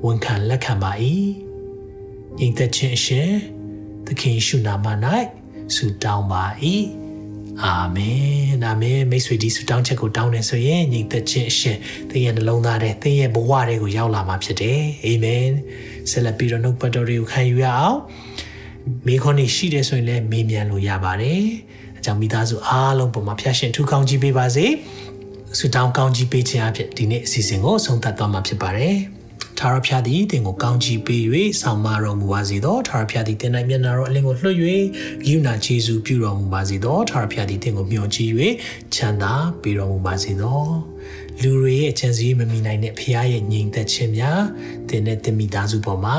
ဝန်ခံလက်ခံပါ၏ညီသက်ခြင်းအရှင်သခင်ယေရှုနာမ၌ဆုတောင်းပါ၏အာမင်အာမင်မိတ်ဆွေဒီဆုတောင်းချက်ကိုတောင်းနေဆိုရင်ညီသက်ခြင်းအရှင်သင်ရဲ့နှလုံးသားထဲသင်ရဲ့ဘဝတွေကိုရောက်လာမှာဖြစ်တယ်အာမင်ဆက်လက်ပြီးတော့နှုတ်ပတ်တော်တွေကိုခံယူရအောင် မိခွန်းနေရှိတယ်ဆိုရင်လည်းမေးမြန်းလို့ရပါတယ်အကြောင်းမိသားစုအားလုံးပုံမှာဖျားရှင်ထူကောင်းကြီးပေးပါစေဆုတောင်းကောင်းကြီးပေးခြင်းအဖြစ်ဒီနေ့အစီအစဉ်ကိုဆုံးသက်သွားမှာဖြစ်ပါတယ်ထာဝရဘုရားသည်တင်ကိုကောင်းချီးပေး၍ဆောင်မတော်မူပါစေသောထာဝရဘုရားသည်တင်၌မျက်နာတော်အလင်းကိုလွှတ်၍ဂိူနာခြေစုပြုတော်မူပါစေသောထာဝရဘုရားသည်တင်ကိုမျှော်ကြည့်၍ချမ်းသာပေးတော်မူပါစေသောလူတွေရဲ့အချမ်းစီမမီနိုင်တဲ့ဘုရားရဲ့ညီသက်ခြင်းများတင်တဲ့တင်မိသားစုပေါ်မှာ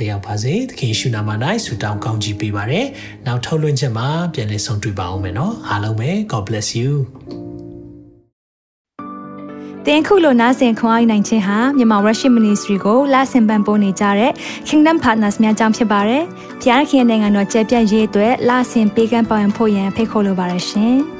တရားပါစေသခင်ရှုနာမ၌ဆုတောင်းကောင်းချီးပေးပါရယ်နောက်ထုတ်လွှင့်ချက်မှာပြန်လည်ဆုံတွေ့ပါအောင်မယ်နော်အားလုံးပဲ God bless you တင်ခုလိုနာဆင်ခွန်အားနိုင်ခြင်းဟာမြန်မာ Worship Ministry ကိုလာဆင်ပန်ပိုးနေကြတဲ့ Kingdom Partners များအကြောင်းဖြစ်ပါတယ်။ဖျားခင်နိုင်ငံတော်ကျယ်ပြန့်ရေးအတွက်လာဆင်ပေးကမ်းပောင်းဖို့ရန်ဖိတ်ခေါ်လိုပါတယ်ရှင်။